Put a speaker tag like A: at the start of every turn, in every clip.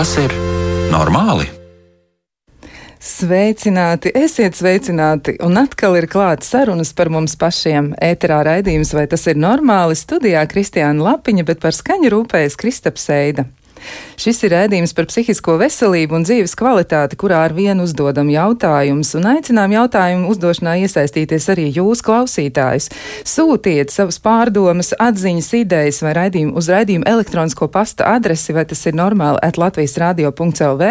A: Tas ir normāli?
B: Sveicināti, esiet sveicināti, un atkal ir klāts sarunas par mums pašiem. Ēterā raidījums, vai tas ir normāli, studijā Kristiāna Lapiņa, bet par skaņu rūpējas Kristaps Seida. Šis ir rādījums par psihisko veselību un dzīves kvalitāti, kurā ar vienu uzdodam jautājumus un aicinām jautājumu uzdošanā iesaistīties arī jūs, klausītājus. Sūtiet savas pārdomas, atziņas, idejas vai raidījumu uz raidījumu elektronisko pasta adresi, vai tas ir normāli at Latvijas radio.lv,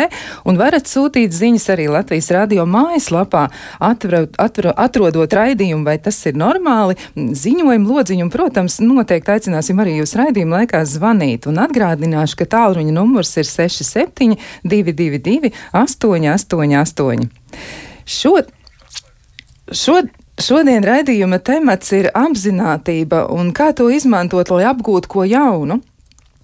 B: un varat sūtīt ziņas arī Latvijas radio mājaslapā, atver, atver, atrodot raidījumu, vai tas ir normāli, ziņojumu lodziņu, un, protams, noteikti aicināsim arī jūs raidījumu laikā zvanīt, un atgādināšu, ka tālu tālruņa numurs ir 67 222 888. Šo, šo, šodien raidījuma temats ir apzinātība un kā to izmantot, lai apgūtu ko jaunu.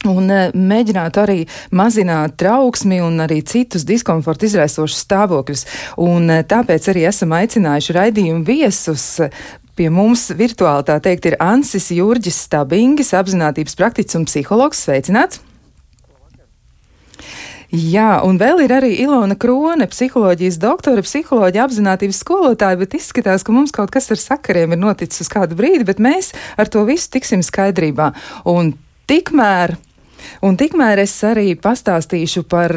B: Un e, mēģināt arī mazināt trauksmi un arī citus diskomfortu izraisošus stāvokļus. Un e, tāpēc arī esam aicinājuši raidījumu viesus Pie mums virtuāli tā teikt ir Ansis Jurģis Stabingis, apzinātības praktiķis un psihologs. Sveicināts! Jā, un vēl ir arī Ilona Krone, psiholoģijas doktore, psiholoģija apzinātības skolotāja, bet izskatās, ka mums kaut kas ar sakariem ir noticis uz kādu brīdi, bet mēs ar to visu tiksim skaidrībā. Un tikmēr Un tikmēr es arī pastāstīšu par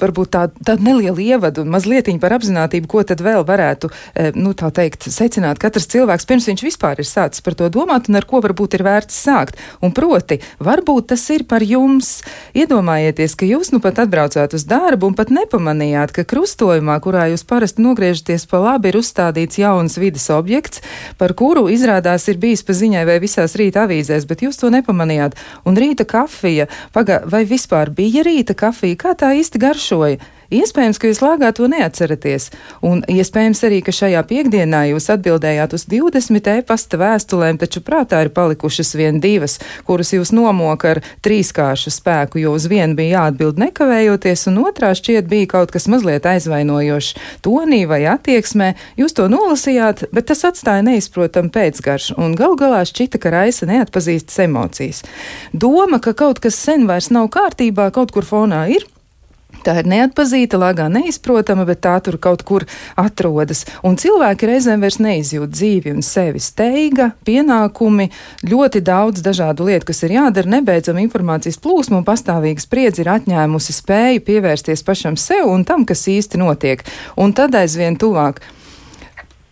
B: varbūt tādu tā nelielu ievadu un mazliet par apzinātību, ko tad vēl varētu, nu, tā teikt, secināt katrs cilvēks, pirms viņš vispār ir sācis par to domāt un ar ko varbūt ir vērts sākt. Un proti, varbūt tas ir par jums. Iedomājieties, ka jūs nu pat atbraucāt uz darbu un pat nepamanījāt, ka krustojumā, kurā jūs parasti nogriežaties pa labi, ir uzstādīts jauns vidas objekts, par kuru izrādās ir bijis pa ziņai vai visās rīta avīzēs, bet jūs to nepamanījāt. Un rīta kafija kafija, paga, vai vispār bija rīta kafija, kā tā īsti garšoja. Iespējams, ka jūs lāgā to neatceraties, un iespējams arī, ka šajā piekdienā jūs atbildējāt uz 20 e-pasta vēstulēm, taču prātā ir palikušas vien divas, kuras jūs nomoka ar trīskāršu spēku, jo uz vienu bija jāatbild nekavējoties, un otrā šķiet bija kaut kas mazliet aizvainojošs tonī vai attieksmē. Jūs to nolasījāt, bet tas atstāja neizprotam pēcgaršu, un gal galā šķita, ka raisa neatpazīstas emocijas. Doma, ka kaut kas sen vairs nav kārtībā, kaut kur fonā ir, Tā ir neatpazīta, lāgā neizprotama, bet tā tur kaut kur atrodas. Un cilvēki reizēm vairs neizjūt dzīvi un sevi steiga, pienākumi, ļoti daudz dažādu lietu, kas ir jādara, nebeidzama informācijas plūsma un pastāvīga spriedzi ir atņēmusi spēju pievērsties pašam sev un tam, kas īsti notiek. Un tad aizvien tuvāk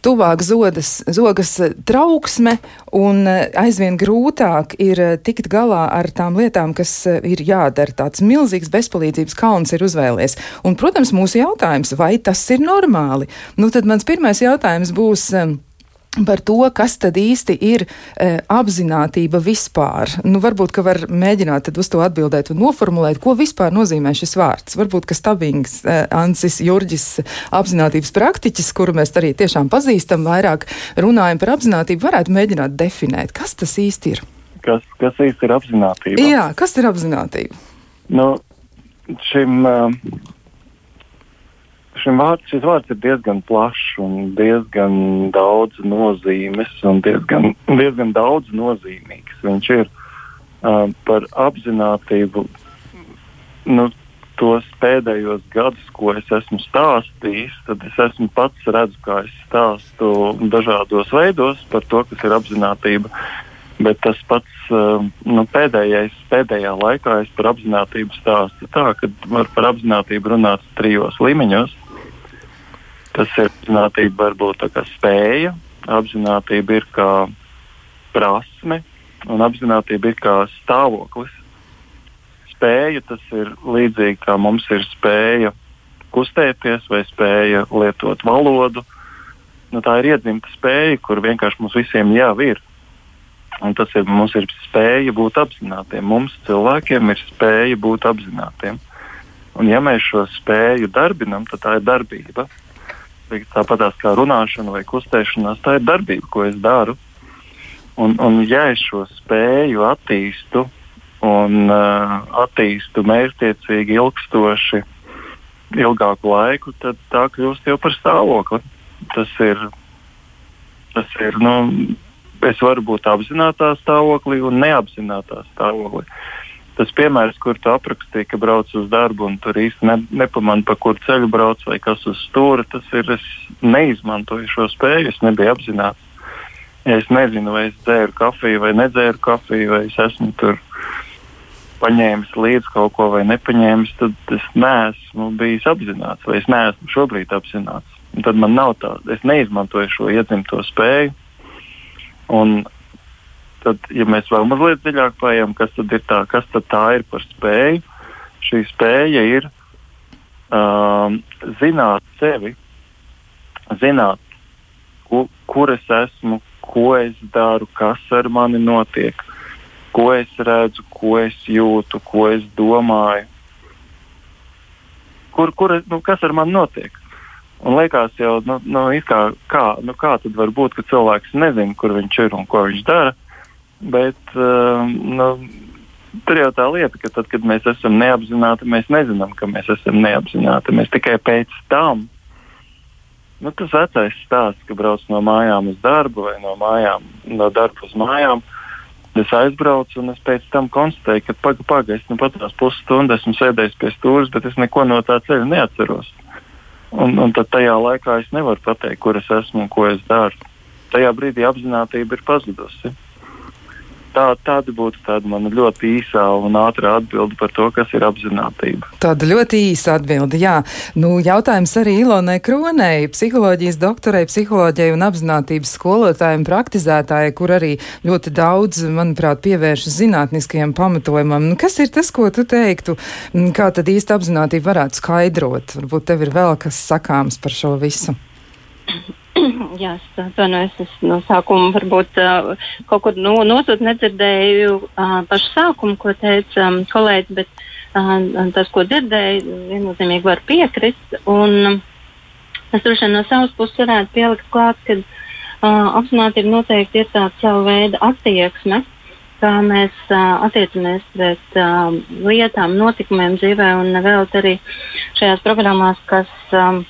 B: tuvāk zodas, zogas trauksme un eh, aizvien grūtāk ir eh, tikt galā ar tām lietām, kas eh, ir jādara. Tāds milzīgs bezpalīdzības kauns ir uzvēlies. Un, protams, mūsu jautājums, vai tas ir normāli? Nu, tad mans pirmais jautājums būs par to, kas tad īsti ir e, apzinātība vispār. Nu, varbūt, ka var mēģināt uz to atbildēt un noformulēt, ko vispār nozīmē šis vārds. Varbūt, ka Stabings, e, Ansis Jurģis, apzinātības praktiķis, kuru mēs arī tiešām pazīstam, vairāk runājam par apzinātību, varētu mēģināt definēt, kas tas īsti ir.
C: Kas, kas īsti ir apzinātība?
B: Jā, kas ir apzinātība?
C: Nu, šim uh, šim vārds, šis vārds ir diezgan plašs un diezgan daudz nozīmes un diezgan, diezgan daudz nozīmīgs. Viņš ir uh, par apziņotību. Nu, tos pēdējos gadus, ko es esmu stāstījis, tad es esmu pats redzu, kā es stāstu dažādos veidos par to, kas ir apziņotība. Bet tas pats nu, pēdējais, pēdējā laikā es par apziņotību stāstu tā, ka var par apziņotību runāt trijos līmeņos. Tas ir apziņotība, varbūt tā kā spēja, apziņotība ir kā prasme, un apziņotība ir kā stāvoklis. Spēja tas ir līdzīgi kā mums ir spēja kustēties vai spēja lietot valodu. Nu, tā ir iedzimta spēja, kur vienkārši mums visiem jau ir. Un tas ir, mums ir spēja būt apzinātiem. Mums cilvēkiem ir spēja būt apzinātiem. Un ja mēs šo spēju darbinam, tad tā ir darbība tāpatās kā runāšana vai kustēšanās, tā ir darbība, ko es daru. Un, un ja es šo spēju attīstu un uh, attīstu mērķtiecīgi, ilgstoši, ilgāku laiku, tad tā kļūst jau par stāvokli. Tas ir, tas ir nu, es varu būt apzināta stāvoklī un neapzināta stāvoklī. Tas piemērs, kur tu aprakstīji, ka brauc uz darbu un tur īsti ne, nepamani, pa kuru ceļu brauc vai kas uz stūra, tas ir. Es neizmantoju šo spēju, es nebiju apzināts. Ja es nezinu, vai es dzēru kafiju vai nedzēru kafiju, vai es esmu tur paņēmis līdzi kaut ko vai nepaņēmis, tad es neesmu bijis apzināts, vai es neesmu šobrīd apzināts. Un tad man nav tā, es neizmantoju šo iedzimto spēju. Un tad, ja mēs vēl mazliet dziļāk paiet, kas tad ir tā, kas tad tā ir par spēju? Šī spēja ir um, zināt sevi, zināt, ku, kur es esmu, ko es daru, kas ar mani notiek, ko es redzu, ko es jūtu, ko es domāju. Kur, kur, nu, kas ar mani notiek? Un liekas, jau, nu, nu, kā, kā, nu, kā tad var būt, ka cilvēks nezina, kur viņš ir un ko viņš dara. Bet uh, nu, tur jau tā lieta, ka tad, kad mēs esam neapzināti, mēs nezinām, ka mēs esam neapzināti. Mēs tikai pēc tam, nu, tas vecais stāsts, ka brauc no mājām uz darbu vai no mājām, no darba uz mājām. Es aizbraucu un es pēc tam konstatēju, ka pagaidi, paga, es nu pat tās pusstundas esmu sēdējis pie stūres, bet es neko no tā ceļa neatceros. Un, un tad tajā laikā es nevaru pateikt, kur es esmu un ko es daru. Tajā brīdī apziņotība ir pazudusi. Tā, tāda būtu tāda mana ļoti īsā un ātrā atbilde par to, kas ir apziņotība.
B: Tāda ļoti īsa atbilde, jā. Nu, jautājums arī Ilonai Kronei, psiholoģijas doktorai, psiholoģijai un apziņotības skolotājiem, praktizētājai, kur arī ļoti daudz, manuprāt, pievēršas zinātniskajam pamatojumam. Nu, kas ir tas, ko tu teiktu? Kā tad īsta apziņotība varētu skaidrot? Varbūt tev ir vēl kas sakāms par šo visu.
D: Jā, es atvainojos, es no sākuma varbūt uh, kaut kur no, nosūt nedzirdēju uh, pašu sākumu, ko teica um, kolēģis, bet uh, tas, ko dzirdēju, viennozīmīgi var piekrist. Un, es droši vien no savas puses varētu pielikt klāt, ka uh, apzinātība noteikti ir tāda sava veida attieksme, kā mēs uh, attiecamies pret uh, lietām, notikumiem dzīvē un vēl arī šajās programmās, kas. Um,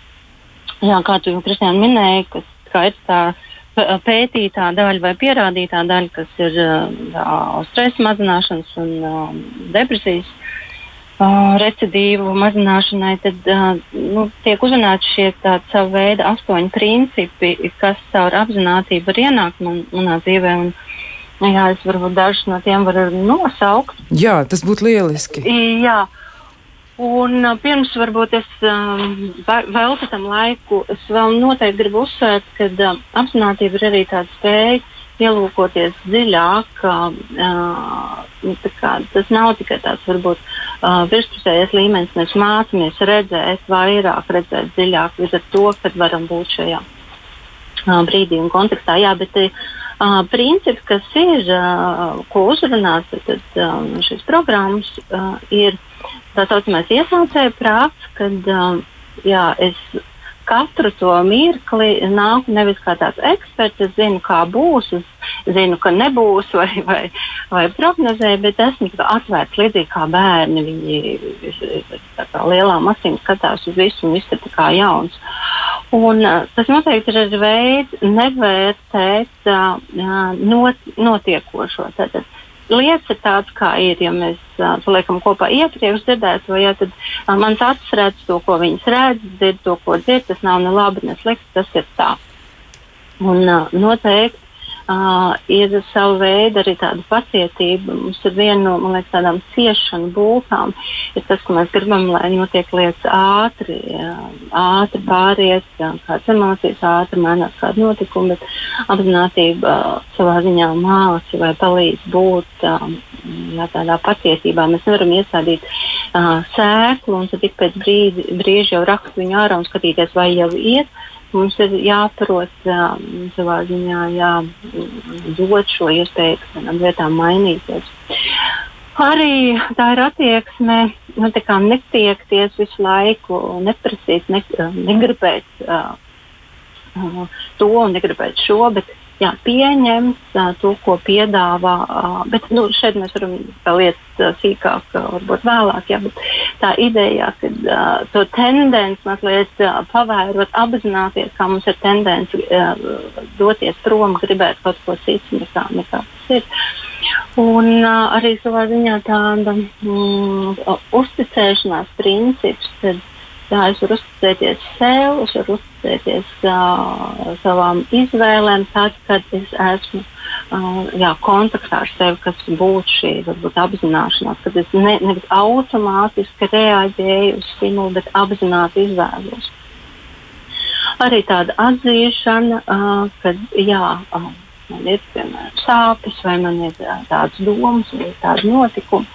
D: Jā, kā tu Kristiāna minēji, kas kā ir tā pētītā daļa vai pierādītā daļa, kas ir uh, stresa mazināšanas un uh, depresijas uh, recidīvu mazināšanai, tad uh, nu, tiek uzrunāti šie tādi savi veidi astoņi principi, kas caur apziņotību var ienākt man, manā dzīvē. Un, jā, es varbūt dažus no tiem varu nosaukt.
B: Jā, tas būtu lieliski.
D: Jā. Un, uh, pirms varbūt es um, veltu tam laiku, es vēl noteikti gribu uzsvērt, ka uh, apziņotība ir arī tāda spēja ielūkoties dziļāk. Uh, nu, kā, tas nav tikai tāds varbūt uh, virspusējais līmenis, mēs mācāmies redzēt vairāk, redzēt dziļāk, līdz ar to, kad varam būt šajā uh, brīdī un kontekstā. Jā, bet, uh, princips, kas ir, uh, ko uzrunās tad, uh, šīs programmas, uh, ir tā saucamais iesaucēju prāts, kad um, jā, es katru to mirkli nāku nevis kā tāds eksperts, es zinu, kā būs, es zinu, ka nebūs vai, vai, vai prognozēju, bet esmu atvērts līdzīgi kā bērni. Viņi kā lielām acīm skatās uz visu un viss ir kā jauns. Un, uh, tas noteikti ir veids nevērtēt uh, not, notiekošo. Tātad, lietas ir tādas, kā ir. Ja mēs uh, paliekam kopā iepriekš dzirdēto, ja, tad uh, mans acis redz to, ko viņas redz, dzird to, ko dzird. Tas nav ne labi, ne slikti, tas ir tā. Un uh, noteikti uh, ir sava veida arī tāda pacietība. Mums ir viena no liekas, tādām ciešanu būtām, ir tas, ka mēs gribam, lai notiek lietas ātri, uh, ātri pāriet, uh, kādas emocijas ātri mainās, kāda notikuma, bet apzinātība uh, savā ziņā māca vai palīdz būt uh, jā, tādā pacietībā. Mēs nevaram iestādīt uh, sēklu un tad ik pēc brīdi, brīža jau rakstu viņu ārā un skatīties, vai jau iet mums ir um, savā ziņā, jā, dot šo iespēju kādām lietām mainīties. Arī tā ir attieksme, nu, tā netiekties visu laiku, neprasīt, ne, negribēt uh, to un negribēt šo, bet jā, pieņems uh, to, ko piedāvā. Uh, bet nu, šeit mēs varam iet uh, sīkāk, uh, varbūt vēlāk. Jā, tā ideja, ka uh, to tendenci mazliet uh, pavērot, apzināties, kā mums ir tendence uh, doties prom, gribēt kaut ko citu nekā, nekā tas ir. Un uh, arī savā ziņā tāda mm, uzticēšanās princips, kad Jā, es varu uzticēties sev, es varu uzticēties uh, savām izvēlēm, tad, kad es esmu uh, jā, kontaktā ar sevi, kas būtu šī varbūt, apzināšanās, kad es ne, nevis automātiski reaģēju uz stimulu, bet apzināti izvēlos. Arī tāda atzīšana, uh, ka jā, uh, man ir piemēram sāpes, vai man ir tādas domas, vai tādi notikumi.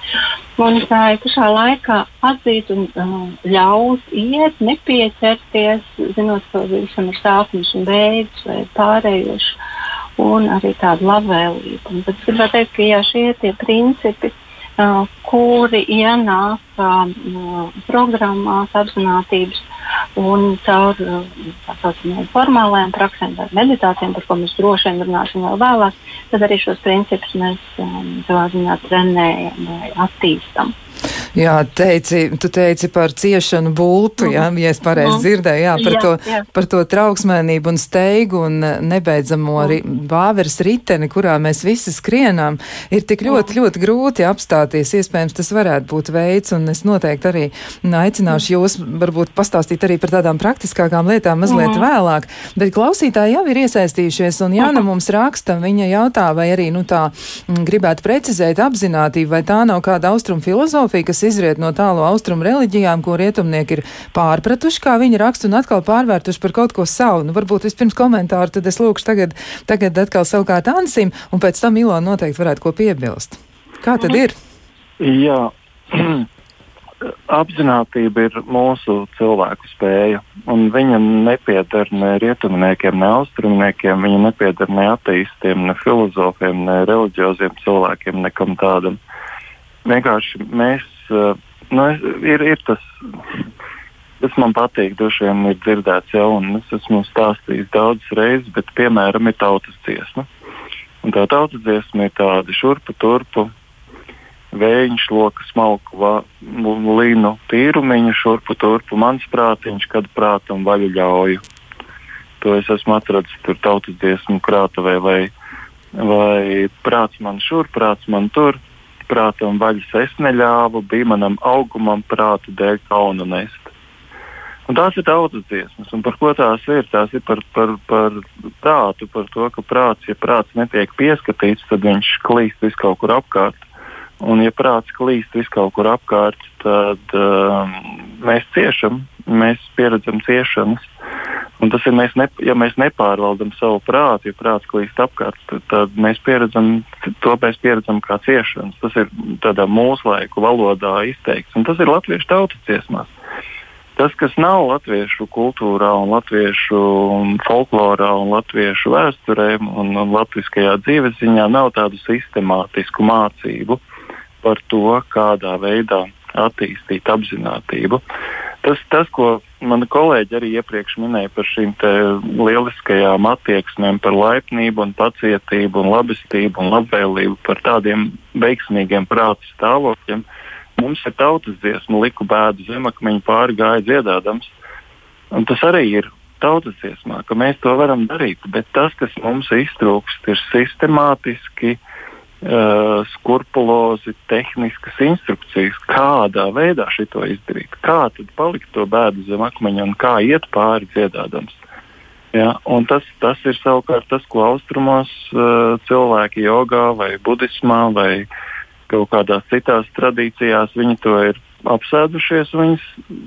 D: Un tā ir pašā laikā atzīt un uh, ļaut iet, nepieķerties, zinot, ka visam ir sāpes un beigas vai pārējoši, un arī tāda labvēlība. Bet gribētu teikt, ka jā, šie ir tie principi, uh, kuri ienāk uh, programmās apzinātības un caur tā saucamajām formālajām praksēm vai meditācijām, par ko mēs droši vien runāsim vēl vēlāk, tad arī šos principus mēs um, savā ziņā trenējam vai attīstam.
B: Jā, teici, tu teici par ciešanu mm. jā, ja es pareizi mm. dzirdēju, jā, par, jā, to, jā. par to trauksmēnību un steigu un eh, nebeidzamo mm. ri, vāveres riteni, kurā mēs visi skrienām, ir tik ļoti, mm. ļoti grūti apstāties. Iespējams, tas varētu būt veids, un es noteikti arī aicināšu mm. jūs varbūt pastāstīt arī par tādām praktiskākām lietām mazliet mm. vēlāk. Bet klausītāji jau ir iesaistījušies, un Jāna mm. mums raksta, viņa jautā, vai arī, nu tā, gribētu precizēt apzinātību, vai tā nav kāda austrumu filozofija, kas izriet no tālu austrumu reliģijām, ko rietumnieki ir pārpratuši, kā viņi raksta, un atkal pārvērtuši par kaut ko savu. Nu, varbūt vispirms komentāru, tad es lūkšu tagad, tagad atkal savukārt Ansim, un pēc tam Ilona noteikti varētu ko piebilst. Kā tad ir?
C: Jā. Apzinātība ir mūsu cilvēku spēja, viņa nepieder ne rietumniekiem, ne austrumniekiem, viņa nepieder ne ateistiem, ne filozofiem, ne reliģioziem cilvēkiem, nekam tādam. Vienkārši mēs Eh, nu, ir, ir tas, tas man patīk, droši vien ir dzirdēts jau, un es esmu stāstījis daudzas reizes, bet piemēram ir tautas dziesma. Un tā tautas dziesma ir tāda šurpu turpu, vējiņš, loka smalku, va, līnu tīrumiņu, šurpu turpu, mans prātiņš, kad prātam vaļu ļauju. To es esmu atradzis tur tautas dziesmu krātuvē, vai, vai prāts man šur, prāts man tur prātam vaļas es neļāvu, bija manam augumam prātu dēļ kaunu nest. Un tās ir tautas dziesmas, un par ko tās ir? Tās ir par, par, par prātu, par to, ka prāts, ja prāts netiek pieskatīts, tad viņš klīst vis kaut kur apkārt. Un, ja prāts klīst vis kaut kur apkārt, tad um, mēs ciešam, mēs pieredzam ciešanas. Un tas ir, mēs ne, ja mēs nepārvaldam savu prātu, ja prāts klīst apkārt, tad, tad mēs pieredzam to, mēs pieredzam kā ciešanas. Tas ir tādā laiku valodā izteikts, un tas ir latviešu tautas dziesmās. Tas, kas nav latviešu kultūrā, un latviešu folklorā, un latviešu vēsturē un, un latviskajā dzīves ziņā, nav tādu sistemātisku mācību par to, kādā veidā attīstīt apziņotību. Tas, tas, ko mani kolēģi arī iepriekš minēja par šīm lieliskajām attieksmēm, par laipnību, un pacietību, un labestību un labvēlību, par tādiem veiksmīgiem prāta stāvokļiem, mums ir tautas dziesma, liku bēdu zemakmeņu pāri gāja dziedādams. Un tas arī ir tautas dziesmā, ka mēs to varam darīt, bet tas, kas mums iztrūkst, ir sistemātiski uh, uh, skrupulozi tehniskas instrukcijas, kādā veidā šo izdarīt, kā tad palikt to bēdu zem akmeņa un kā iet pāri dziedādams. Ja, tas, tas ir savukārt tas, ko austrumos uh, cilvēki jogā vai budismā vai kaut kādās citās tradīcijās viņi to ir apsēdušies, viņas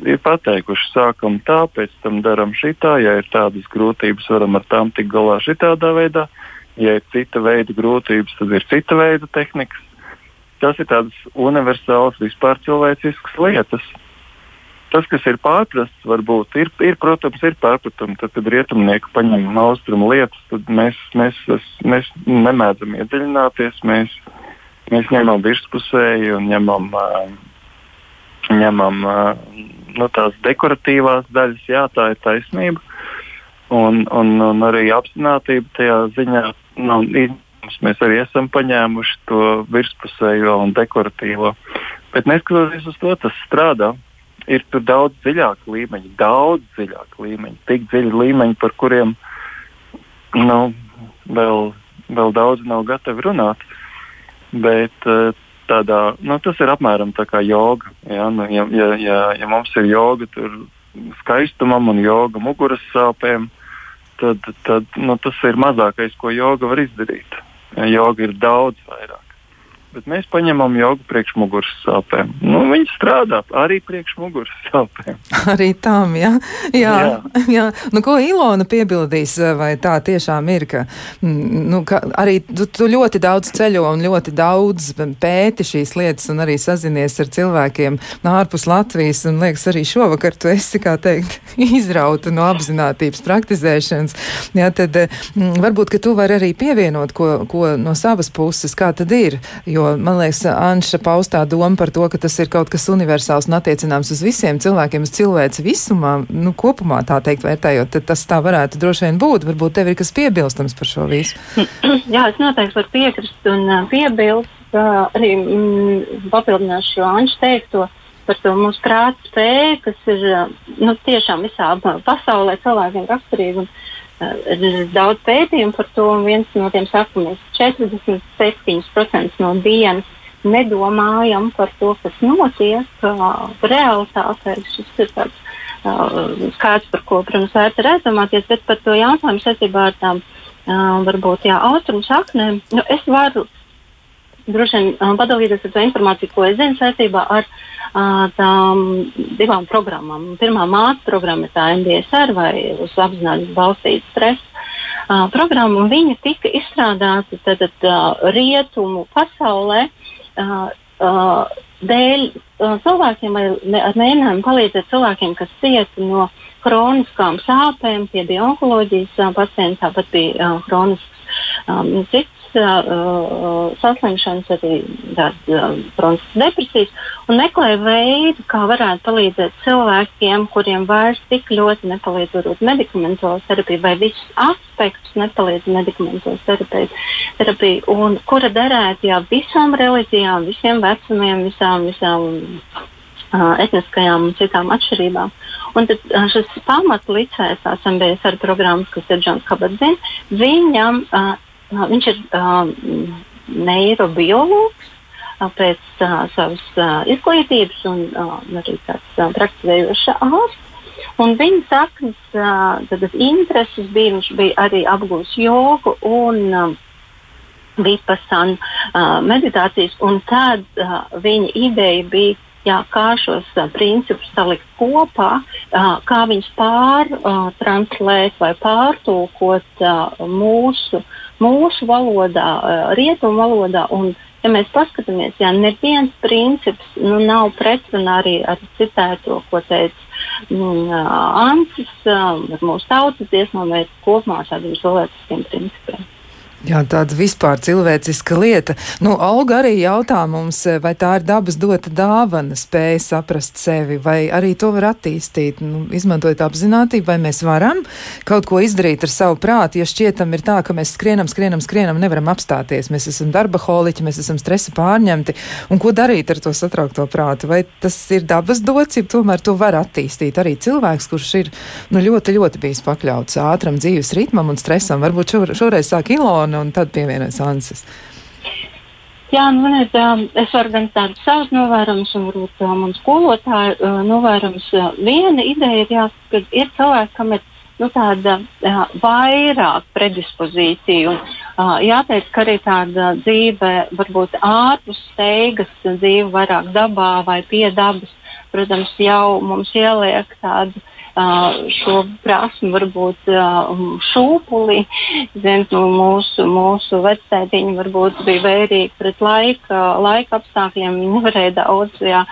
C: ir pateikuši, sākam tā, pēc tam darām šitā, ja ir tādas grūtības, varam ar tām tikt galā šitādā veidā. Uh, Ja ir cita veida grūtības, tad ir cita veida tehnikas. Tas ir tādas universālas, vispār cilvēciskas lietas. Tas, kas ir pārprasts, varbūt ir, ir protams, ir pārpratumi. Tad, kad rietumnieki paņem austrumu lietas, tad mēs, mēs, mēs, nemēdzam iedziļināties. Mēs, mēs ņemam virspusēji un ņemam, ņemam nu, tās dekoratīvās daļas. Jā, tā ir taisnība. Un, un, un arī apziņotība tajā ziņā izņēmums. Mēs arī esam paņēmuši to virspusējo un dekoratīvo. Bet neskatoties uz to, tas strādā. Ir tur daudz dziļāka līmeņa, daudz dziļāka līmeņa, tik dziļi līmeņi, par kuriem nu, vēl, vēl daudz nav gatavi runāt. Bet uh, tādā, nu, tas ir apmēram tā kā joga. Ja, nu, ja, ja, ja, ja mums ir joga skaistumam un joga muguras sāpēm, tad, tad nu, tas ir mazākais, ko joga var izdarīt. Joga ir daudz vairāk bet mēs paņemam jogu priekšmuguras sāpēm. Nu, viņi strādā arī priekšmuguras sāpēm.
B: arī tam, jā. jā, jā. jā. Nu, ko Ilona piebildīs, vai tā tiešām ir, ka, mm, nu, ka arī tu, tu ļoti daudz ceļo un ļoti daudz pēti šīs lietas un arī sazinies ar cilvēkiem no ārpus Latvijas un liekas arī šovakar tu esi, kā teikt, izrauta no apzinātības praktizēšanas. Jā, tad mm, varbūt, ka tu vari arī pievienot ko, ko no savas puses, kā tad ir. Jo Jo man liekas, Anša paustā doma par to, ka tas ir kaut kas universāls un attiecināms uz visiem cilvēkiem, uz cilvēci visumā, nu, kopumā tā teikt, vērtējot, tad tas tā varētu droši vien būt. Varbūt tev ir kas piebilstams par šo visu.
D: Jā, es noteikti varu piekrist un uh, piebilst. Uh, arī mm, papildināšu šo Anšu teikto par to mūsu prāta spēju, kas ir nu, tiešām visā pasaulē cilvēkiem raksturīga. Ir daudz pētījumu par to, un viens no tiem saka, ka mēs 47% no dienas nedomājam par to, kas notiek uh, realitātē. Šis ir tāds uh, skats, par ko, protams, vērts ir aizdomāties, bet par to jautājumu saistībā ar tām uh, varbūt jā, austrumu saknēm. Nu, es varu droši vien uh, padalīties ar to informāciju, ko es zinu saistībā ar tām divām programmām. Pirmā māca programma ir tā MDSR vai uz apziņas balstīta stresa. Uh, programma, viņa tika izstrādāta tad, uh, rietumu pasaulē uh, uh, dēļ uh, cilvēkiem, ne, ar mēģinājumu palīdzēt cilvēkiem, kas cieta no kroniskām sāpēm, tie bija onkoloģijas uh, pacienti, tāpat bija uh, kronisks um, cits uh, saslimšanas, arī tādas uh, depresijas, un meklēja veidu, kā varētu palīdzēt cilvēkiem, kuriem vairs tik ļoti nepalīdz varbūt medikamentos terapija vai visus aspektus nepalīdz medikamentos terapija, un kura derētu jā, visām reliģijām, visiem vecumiem, visām, visām uh, etniskajām un citām atšķirībām. Un tad uh, šis pamatlicējs, tās MBS ar programmas, kas ir Džons Kabatzins, viņam uh, Viņš ir um, neirobiologs pēc uh, savas uh, izglītības un uh, arī tāds uh, praktizējošs ārsts. Un viņa saknes, uh, intereses bija, viņš bija arī apgūlis jogu un uh, vipassana uh, meditācijas, un tad uh, viņa ideja bija jā, kā šos uh, principus salikt kopā, uh, kā viņus pārtranslēt uh, vai pārtulkot uh, mūsu mūsu valodā, rietumu valodā. Un, ja mēs paskatāmies, ja neviens princips nu, nav pretrunā arī ar citēto, ko teica mm, Ansis, ar mūsu tautas dziesmām, vai kopumā tādiem cilvēciskiem principiem.
B: Jā, tāda vispār cilvēciska lieta. Nu, Olga arī jautā mums, vai tā ir dabas dota dāvana, spēja saprast sevi, vai arī to var attīstīt, nu, izmantojot apzinātību, vai mēs varam kaut ko izdarīt ar savu prātu, ja šķietam ir tā, ka mēs skrienam, skrienam, skrienam, nevaram apstāties. Mēs esam darba holiķi, mēs esam stresa pārņemti. Un ko darīt ar to satraukto prātu? Vai tas ir dabas dots, ja tomēr to var attīstīt arī cilvēks, kurš ir nu, ļoti, ļoti bijis pakļauts ātram dzīves ritmam un stresam? Varbūt šo, šoreiz sāk Ilona Ilona un tad pievienojas Ansis.
D: Jā, nu, nezinu, um, es varu gan tādu savus novērojumus, un varbūt uh, man skolotāju uh, novērojumus. Uh, viena ideja ir jāsaka, ka ir cilvēki, kam ir nu, tāda vairāk predispozīcija. Un, jāteic, ka arī tāda dzīve, varbūt ārpus steigas, dzīve vairāk dabā vai pie dabas, protams, jau mums ieliek tādu šo prasmu, varbūt šūpuli. Zin, nu, mūsu, mūsu vecētiņi varbūt bija vērīgi pret laika, laika apstākļiem. Viņi nevarēja daudz jā,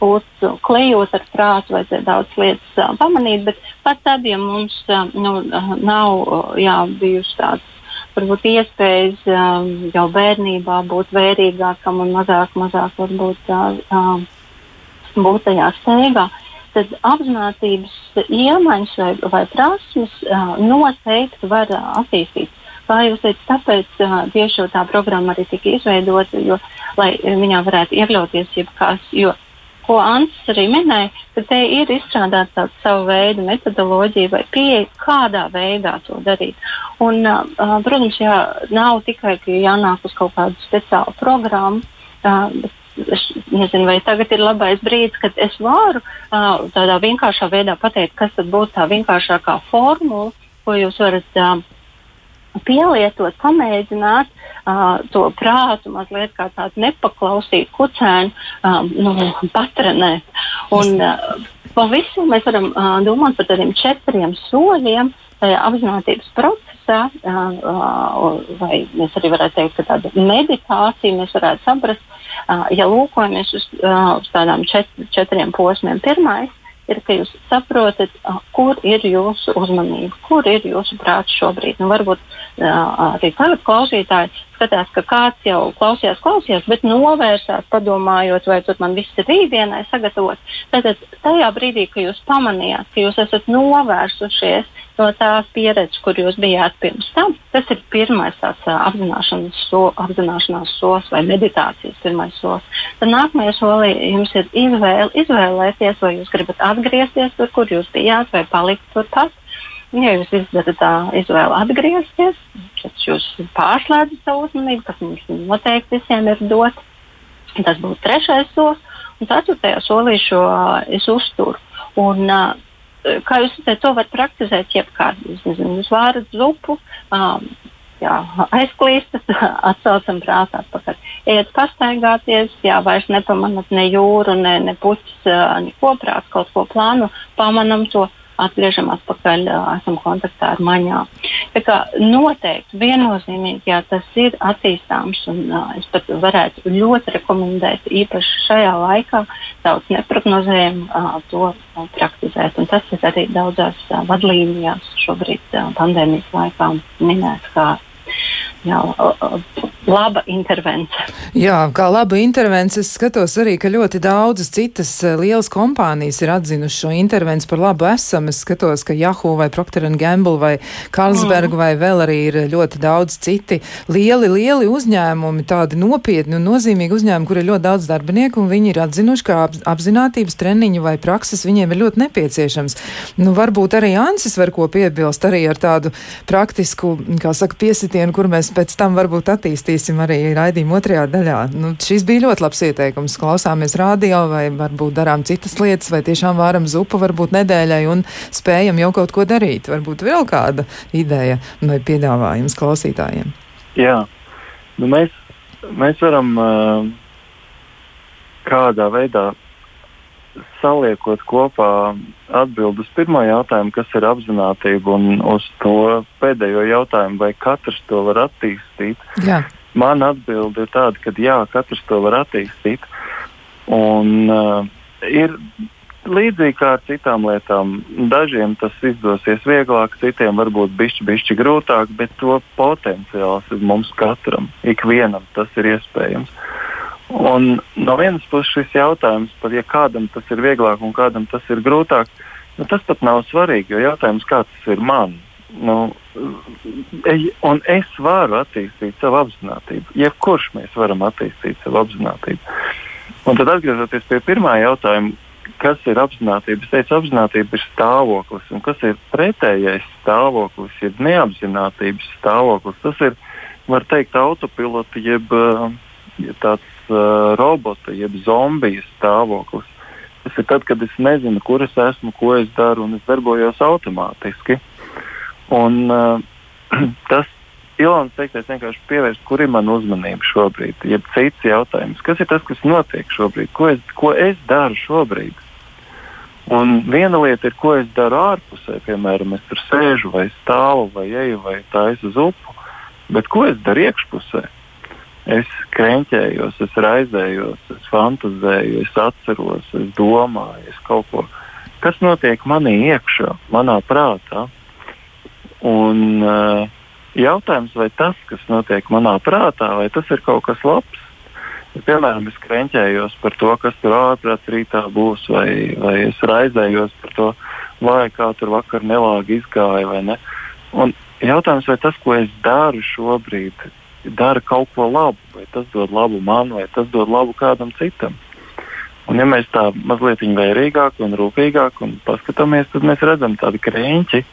D: būt klejot ar prātu vai daudz lietas pamanīt, bet pat tad, ja mums nu, nav jā, bijusi tāds varbūt iespējas um, jau bērnībā būt vērīgākam un mazāk, mazāk varbūt uh, būt tajā steigā. Uh, tad apziņotības iemaņas vai, vai prasmes uh, noteikti var uh, attīstīt. kā jūs teicat, tāpēc uh, tieši tā programma arī tika izveidota, jo, lai viņā varētu iekļauties jebkas. Jo, ko Ansis arī minēja, ka te ir izstrādāta tāda sava veida metodoloģija vai pieeja, kādā veidā to darīt. Un, uh, protams, jā, nav tikai jānāk uz kaut kādu speciālu programmu, uh, bet nezinu, vai tagad ir labais brīdis, kad es varu uh, tādā vienkāršā veidā pateikt, kas tad būs tā vienkāršākā formula, ko jūs varat uh, pielietot, pamēģināt uh, to prātu mazliet kā tādu nepaklausītu kucēnu um, nu, patrenēt. Un, uh, pa visu mēs varam uh, domāt par tādiem četriem soļiem tajā apziņotības procesā, uh, uh, vai mēs arī varētu teikt, ka tāda meditācija mēs varētu saprast, ja lūkojamies uz, uz tādām čet, četriem posmiem. Pirmais ir, ka jūs saprotat, kur ir jūsu uzmanība, kur ir jūsu prāts šobrīd. Nu, varbūt arī tagad klausītāji skatās, ka kāds jau klausījās, klausījās, bet novērsās, padomājot, vai tur man viss ir rītdienai sagatavots. Tad tajā brīdī, kad jūs pamanījāt, ka jūs esat novērsušies no tās pieredzes, kur jūs bijāt pirms tam. Tas ir pirmais tāds apzināšanās, so, apzināšanās solis vai meditācijas pirmais solis. Tad nākamajā solī jums ir izvēle, izvēlēties, vai jūs gribat atgriezties tur, kur jūs bijāt, vai palikt turpat. Ja jūs izdarāt tā izvēli atgriezties, tad jūs pārslēdzat savu uzmanību, kas mums noteikti visiem ir dots. Tas būtu trešais solis, un ceturtajā solī šo es uzturu. Un, uh, kā jūs teicat, to var praktizēt jebkād. Jūs, vārat zupu, um, jā, aizklīstat, atsaucam prātā atpakaļ. Ejiet pastaigāties, jā, vairs nepamanat ne jūru, ne, ne puķis, neko prāt, kaut ko plānu, pamanam to atgriežam atpakaļ, esam kontaktā ar maņām. Tā kā noteikti viennozīmīgi, jā, tas ir attīstāms un es pat varētu ļoti rekomendēt īpaši šajā laikā daudz neprognozējumu to praktizēt. Un tas ir arī daudzās vadlīnijās šobrīd pandēmijas laikā minēts kā jā, laba intervence.
B: Jā, kā laba intervence, es skatos arī, ka ļoti daudzas citas eh, lielas kompānijas ir atzinušas šo intervenciju par labu esam. Es skatos, ka Yahoo vai Procter Gamble vai Carlsberg mm. vai vēl arī ir ļoti daudz citi lieli, lieli uzņēmumi, tādi nopietni un nozīmīgi uzņēmumi, kur ir ļoti daudz darbinieku, un viņi ir atzinuši, ka apzinātības treniņu vai prakses viņiem ir ļoti nepieciešams. Nu, varbūt arī Ansis var ko piebilst arī ar tādu praktisku, kā saka, piesitienu, kur mēs pēc tam varbūt attīstīsim arī raidījumu otrajā daļā. Nu, šis bija ļoti labs ieteikums. Klausāmies radio vai varbūt darām citas lietas, vai tiešām vāram zupu varbūt nedēļai un spējam jau kaut ko darīt. Varbūt vēl kāda ideja vai piedāvājums klausītājiem.
C: Jā, nu mēs, mēs varam uh, kādā veidā saliekot kopā atbildus uz pirmo jautājumu, kas ir apziņotība, un uz to pēdējo jautājumu, vai katrs to var attīstīt.
B: Jā.
C: Mana atbilde ir tāda, ka jā, katrs to var attīstīt. Un, uh, ir līdzīgi kā ar citām lietām. Dažiem tas izdosies vieglāk, citiem varbūt bišķi, bišķi grūtāk, bet to potenciāls ir mums katram. Ikvienam tas ir iespējams. Un no vienas puses šis jautājums par ja kādam tas ir vieglāk un kādam tas ir grūtāk, nu, tas pat nav svarīgi. Jo jautājums, kā tas ir man, nu, un es varu attīstīt savu apziņotību. Jebkurš mēs varam attīstīt savu apziņotību. Un tad atgriežoties pie pirmā jautājuma, kas ir apziņotība? Es teicu, apziņotība ir stāvoklis, un kas ir pretējais stāvoklis, jeb neapziņotības stāvoklis. Tas ir, var teikt, autopilota jeb, jeb tāds uh, robota, jeb zombijas stāvoklis. Tas ir tad, kad es nezinu, kur es esmu, ko es daru, un es darbojos automātiski. Un, uh, tas Ilona teiktais vienkārši pievērst, kur ir mana uzmanība šobrīd, jeb cits jautājums. Kas ir tas, kas notiek šobrīd? Ko es, ko es daru šobrīd? Un viena lieta ir, ko es daru ārpusē, piemēram, es tur sēžu vai stāvu vai eju vai taisu zupu, bet ko es daru iekšpusē? Es krenķējos, es raizējos, es fantazēju, es atceros, es domāju, es kaut ko. Kas notiek manī iekšā, manā prātā? Un, uh, jautājums, vai tas, kas notiek manā prātā, vai tas ir kaut kas labs? Ja, piemēram, es krenķējos par to, kas tur ārprāts rītā būs, vai, vai es raizējos par to, vai kā tur vakar nelāgi izgāja vai ne. Un jautājums, vai tas, ko es daru šobrīd, dara kaut ko labu, vai tas dod labu man, vai tas dod labu kādam citam. Un, ja mēs tā mazliet vērīgāk un rūpīgāk un paskatāmies, tad mēs redzam, ka tādi krēķi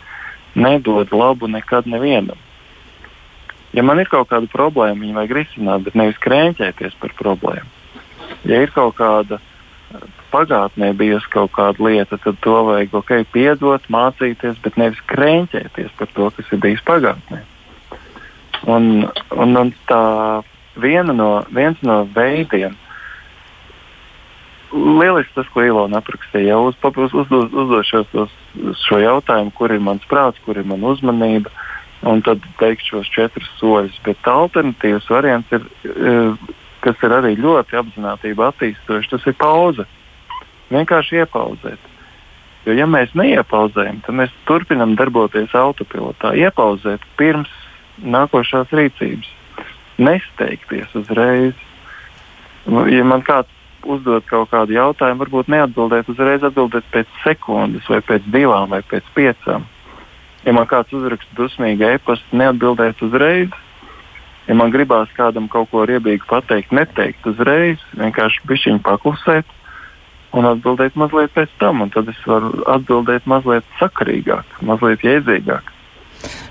C: nedod labu nekad nevienam. Ja man ir kaut kāda problēma, viņu vajag risināt, bet nevis krēķēties par problēmu. Ja ir kaut kāda pagātnē bijusi kaut kāda lieta, tad to vajag ok, piedot, mācīties, bet nevis krēķēties par to, kas ir bijis pagātnē. Un, un, un tā no, viens no veidiem, lieliski tas, ko Ilona aprakstīja, jau uz, uz, uz, uz, uzdot šos, šo jautājumu, kur ir mans prāts, kur ir mana uzmanība, un tad veikt šos četrus soļus. Bet alternatīvs variants ir, e, kas ir arī ļoti apzinātība attīstošs, tas ir pauze. Vienkārši iepauzēt. Jo, ja mēs neiepauzējam, tad mēs turpinām darboties autopilotā. Iepauzēt pirms nākošās rīcības. Nesteigties uzreiz. Nu, ja man kāds uzdod kaut kādu jautājumu, varbūt neatbildēt uzreiz, atbildēt pēc sekundes, vai pēc divām, vai pēc piecām. Ja man kāds uzraksta dusmīgu e-pastu, neatbildēt uzreiz. Ja man gribās kādam kaut ko riebīgu pateikt, neteikt uzreiz, vienkārši pišķiņu paklusēt un atbildēt mazliet pēc tam. Tad es varu atbildēt mazliet sakarīgāk, mazliet jēdzīgāk.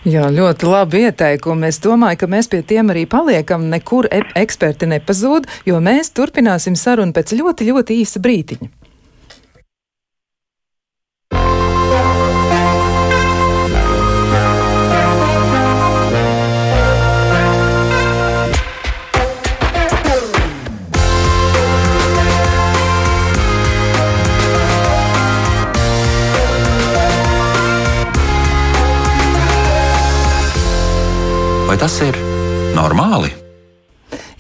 B: Jā, ļoti labi ieteikumi. Es domāju, ka mēs pie tiem arī paliekam. Nekur e eksperti nepazūd, jo mēs turpināsim sarunu pēc ļoti, ļoti īsa brītiņa.
A: Normāli?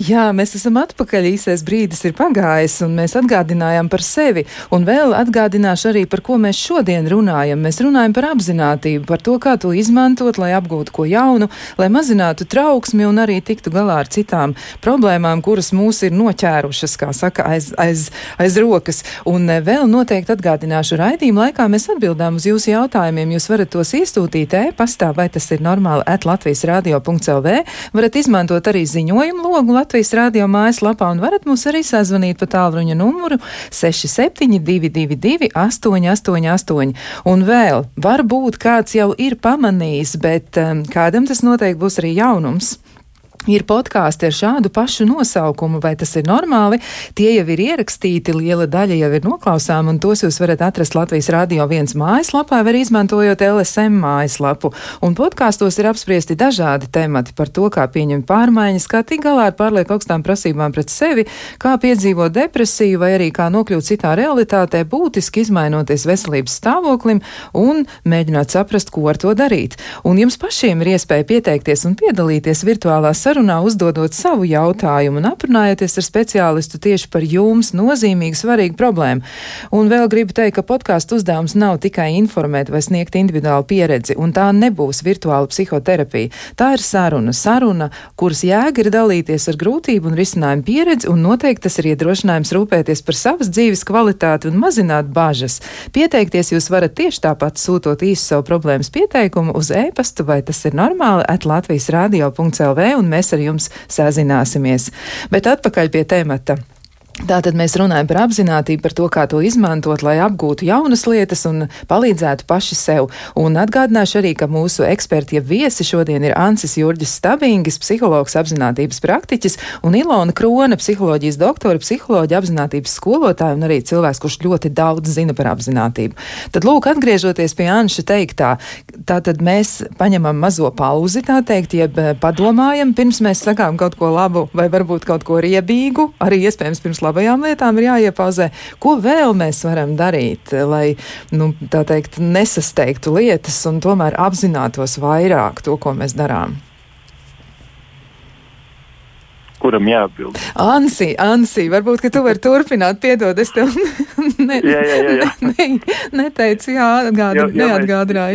B: Jā, mēs esam atpakaļ. Īsais brīdis ir pagājis, un mēs atgādinājām par sevi. Un vēl atgādināšu arī, par ko mēs šodien runājam. Mēs runājam par apziņotību, par to, kā to izmantot, lai apgūtu ko jaunu, lai mazinātu trauksmi un arī tiktu galā ar citām problēmām, kuras mūs ir noķērušas, kā saka, aiz, aiz, aiz rokas. Un eh, vēl noteikti atgādināšu raidījumu laikā mēs atbildām uz jūsu jautājumiem. Jūs varat tos iestūtīt e-pastā, vai tas ir normāli, at Latvijas radio.lv. Varat izmantot arī ziņojumu logu Latvijas radio mājaslapā un varat mūs arī sazvanīt pa tālruņa numuru 6722, 888. Un vēl, varbūt kāds jau ir pamanījis, bet um, kādam tas noteikti būs arī jaunums. Ir podkāsti ar šādu pašu nosaukumu, vai tas ir normāli? Tie jau ir ierakstīti, liela daļa jau ir noklausām, un tos jūs varat atrast Latvijas Rādio 1 mājaslapā, vai izmantojot LSM mājaslapu. Un podkāstos ir apspriesti dažādi temati par to, kā pieņemt pārmaiņas, kā tikt galā ar pārlieku augstām prasībām pret sevi, kā piedzīvot depresiju, vai arī kā nokļūt citā realitātē, būtiski izmainoties veselības stāvoklim un mēģināt saprast, ko ar to darīt. Un jums pašiem ir iespēja pieteikties un piedalīties virtuālās sarunas sarunā uzdodot savu jautājumu un aprunājoties ar speciālistu tieši par jums nozīmīgu, svarīgu problēmu. Un vēl gribu teikt, ka podkāstu uzdevums nav tikai informēt vai sniegt individuālu pieredzi, un tā nebūs virtuāla psihoterapija. Tā ir saruna, saruna, kuras jēga ir dalīties ar grūtību un risinājumu pieredzi, un noteikti tas ir iedrošinājums rūpēties par savas dzīves kvalitāti un mazināt bažas. Pieteikties jūs varat tieši tāpat sūtot īsu savu problēmas pieteikumu uz e-pastu, vai tas ir normāli, at Latvijas radio.lv, un mēs mēs ar jums sazināsimies. Bet atpakaļ pie temata. Tātad mēs runājam par apziņotību, par to, kā to izmantot, lai apgūtu jaunas lietas un palīdzētu paši sev. Un atgādināšu arī, ka mūsu eksperti, ja viesi šodien ir Ansis Jurģis Stabingis, psihologs, apziņotības praktiķis, un Ilona Krone, psiholoģijas doktora, psiholoģija, apziņotības skolotāja un arī cilvēks, kurš ļoti daudz zina par apziņotību. Tad, lūk, atgriežoties pie Anša teiktā, tātad mēs paņemam mazo pauzi, tā teikt, jeb eh, padomājam, pirms mēs sakām kaut ko labu vai varbūt kaut ko riebīgu, arī iespējams pirms labajām lietām ir jāiepauzē. Ko vēl mēs varam darīt, lai, nu, tā teikt, nesasteigtu lietas un tomēr apzinātos vairāk to, ko mēs darām?
C: kuram jāatbild.
B: Ansi, Ansi, varbūt, ka tu vari turpināt, piedod, es tev ne,
C: jā, jā, jā, jā.
B: ne, neteicu, jā, atgādi,
C: Ja- ja.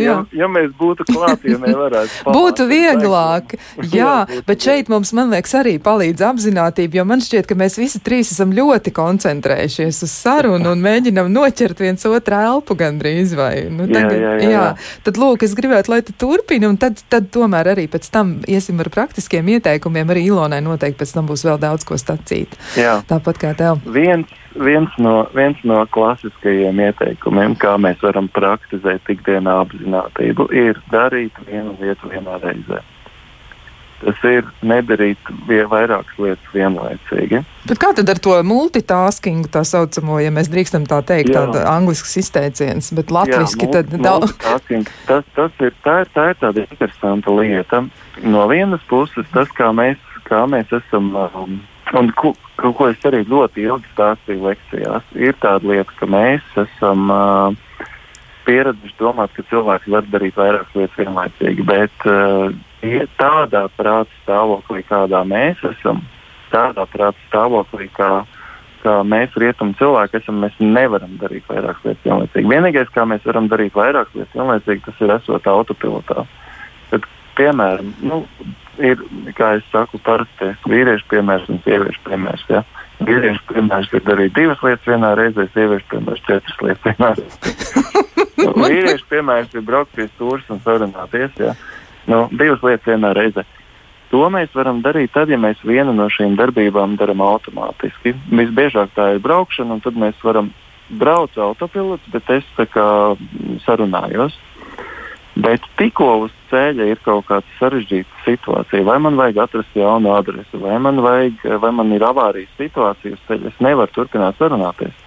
B: Jā.
C: Ja, ja mēs būtu klāti, ja nevarētu.
B: Būtu vieglāk,
C: laiku.
B: jā,
C: būtu
B: bet šeit mums, man liekas, arī palīdz apzinātība, jo man šķiet, ka mēs visi trīs esam ļoti koncentrējušies uz sarunu un mēģinam noķert viens otru elpu gandrīz vai. Nu,
C: Jā, jā, jā, jā.
B: Tad, lūk, es gribētu, lai tu turpini, un tad, tad tomēr arī pēc tam iesim ar praktiskiem ieteikumiem. Arī Ilonai noteikti pēc tam būs vēl daudz ko stacīt.
C: Jā.
B: Tāpat kā tev.
C: Viens, viens, no, viens no klasiskajiem ieteikumiem, kā mēs varam praktizēt ikdienā apziņotību, ir darīt vienu lietu vienā reizē. Tas ir nedarīt vairākas lietas vienlaicīgi.
B: Bet kā tad ar to multitaskingu, tā saucamo, ja mēs drīkstam tā teikt,
C: Jā.
B: tāda anglisks izteiciens, bet latviski
C: Jā,
B: tad daudz.
C: tas, tas ir, tā, ir, tā ir tāda interesanta lieta. No vienas puses, tas, kā mēs, kā mēs esam, um, un ko, ko, ko es arī ļoti ilgi stāstīju lekcijās, ir tāda lieta, ka mēs esam uh, pieraduši domāt, ka cilvēks var darīt vairākas lietas vienlaicīgi, bet uh, tie- tādā prāta stāvoklī, kādā mēs esam, tādā prāta stāvoklī, kā, kā mēs rietumu cilvēki esam, mēs nevaram darīt vairākas lietas vienlaicīgi. Vienīgais, kā mēs varam darīt vairākas lietas vienlaicīgi, tas ir esot autopilotā. Tad, piemēram, nu, ir, kā es saku, parastais vīriešu piemērs un sieviešu piemērs. Ja? Vīriešu piemērs ir darīt divas lietas vienā reizē, sieviešu piemērs četras lietas vienā reizē. Vīriešu piemērs ir braukt pie stūres un sarunāties. Ja? Nu, divas lietas vienā reizē. To mēs varam darīt tad, ja mēs vienu no šīm darbībām darām automātiski. Visbiežāk tā ir braukšana, un tad mēs varam braukt autopilots, bet es kā sarunājos. Bet tikko uz ceļa ir kaut kāda sarežģīta situācija, vai man vajag atrast jaunu adresi, vai man, vajag, vai man ir avārijas situācija uz ceļa, es nevaru turpināt sarunāties.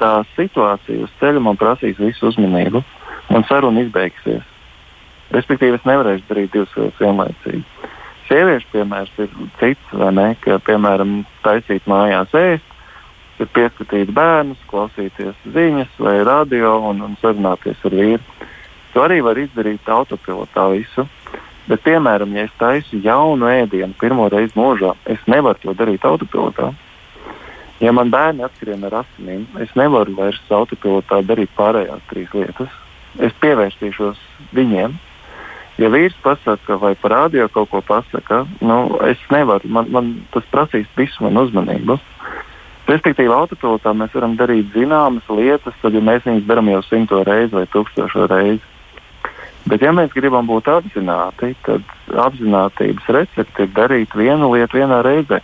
C: Tā situācija uz ceļa man prasīs visu uzmanību, un saruna izbeigsies. Respektīvi, es nevarēšu darīt divas lietas vienlaicīgi. Sieviešu piemērs ir cits, vai ne? Ka, piemēram, taisīt mājās ēst, pieskatīt bērnus, klausīties ziņas vai radio un, un sarunāties ar vīru. To arī var izdarīt autopilotā visu. Bet, piemēram, ja es taisu jaunu ēdienu pirmo reizi mūžā, es nevaru to darīt autopilotā. Ja man bērni atskrien ar asinīm, es nevaru vairs autopilotā darīt pārējās trīs lietas. Es pievērsīšos viņiem. Ja vīrs pasakā vai parādīja kaut ko pasakā, nu, es nevaru. Man, man tas prasīs visu manu uzmanību. Respektīvi, autopilotā mēs varam darīt zināmas lietas, tad, ja mēs viņus darām jau simto reizi vai tūkstošo reizi. Bet, ja mēs gribam būt apzināti, tad apziņotības recepte ir darīt vienu lietu vienā reizē.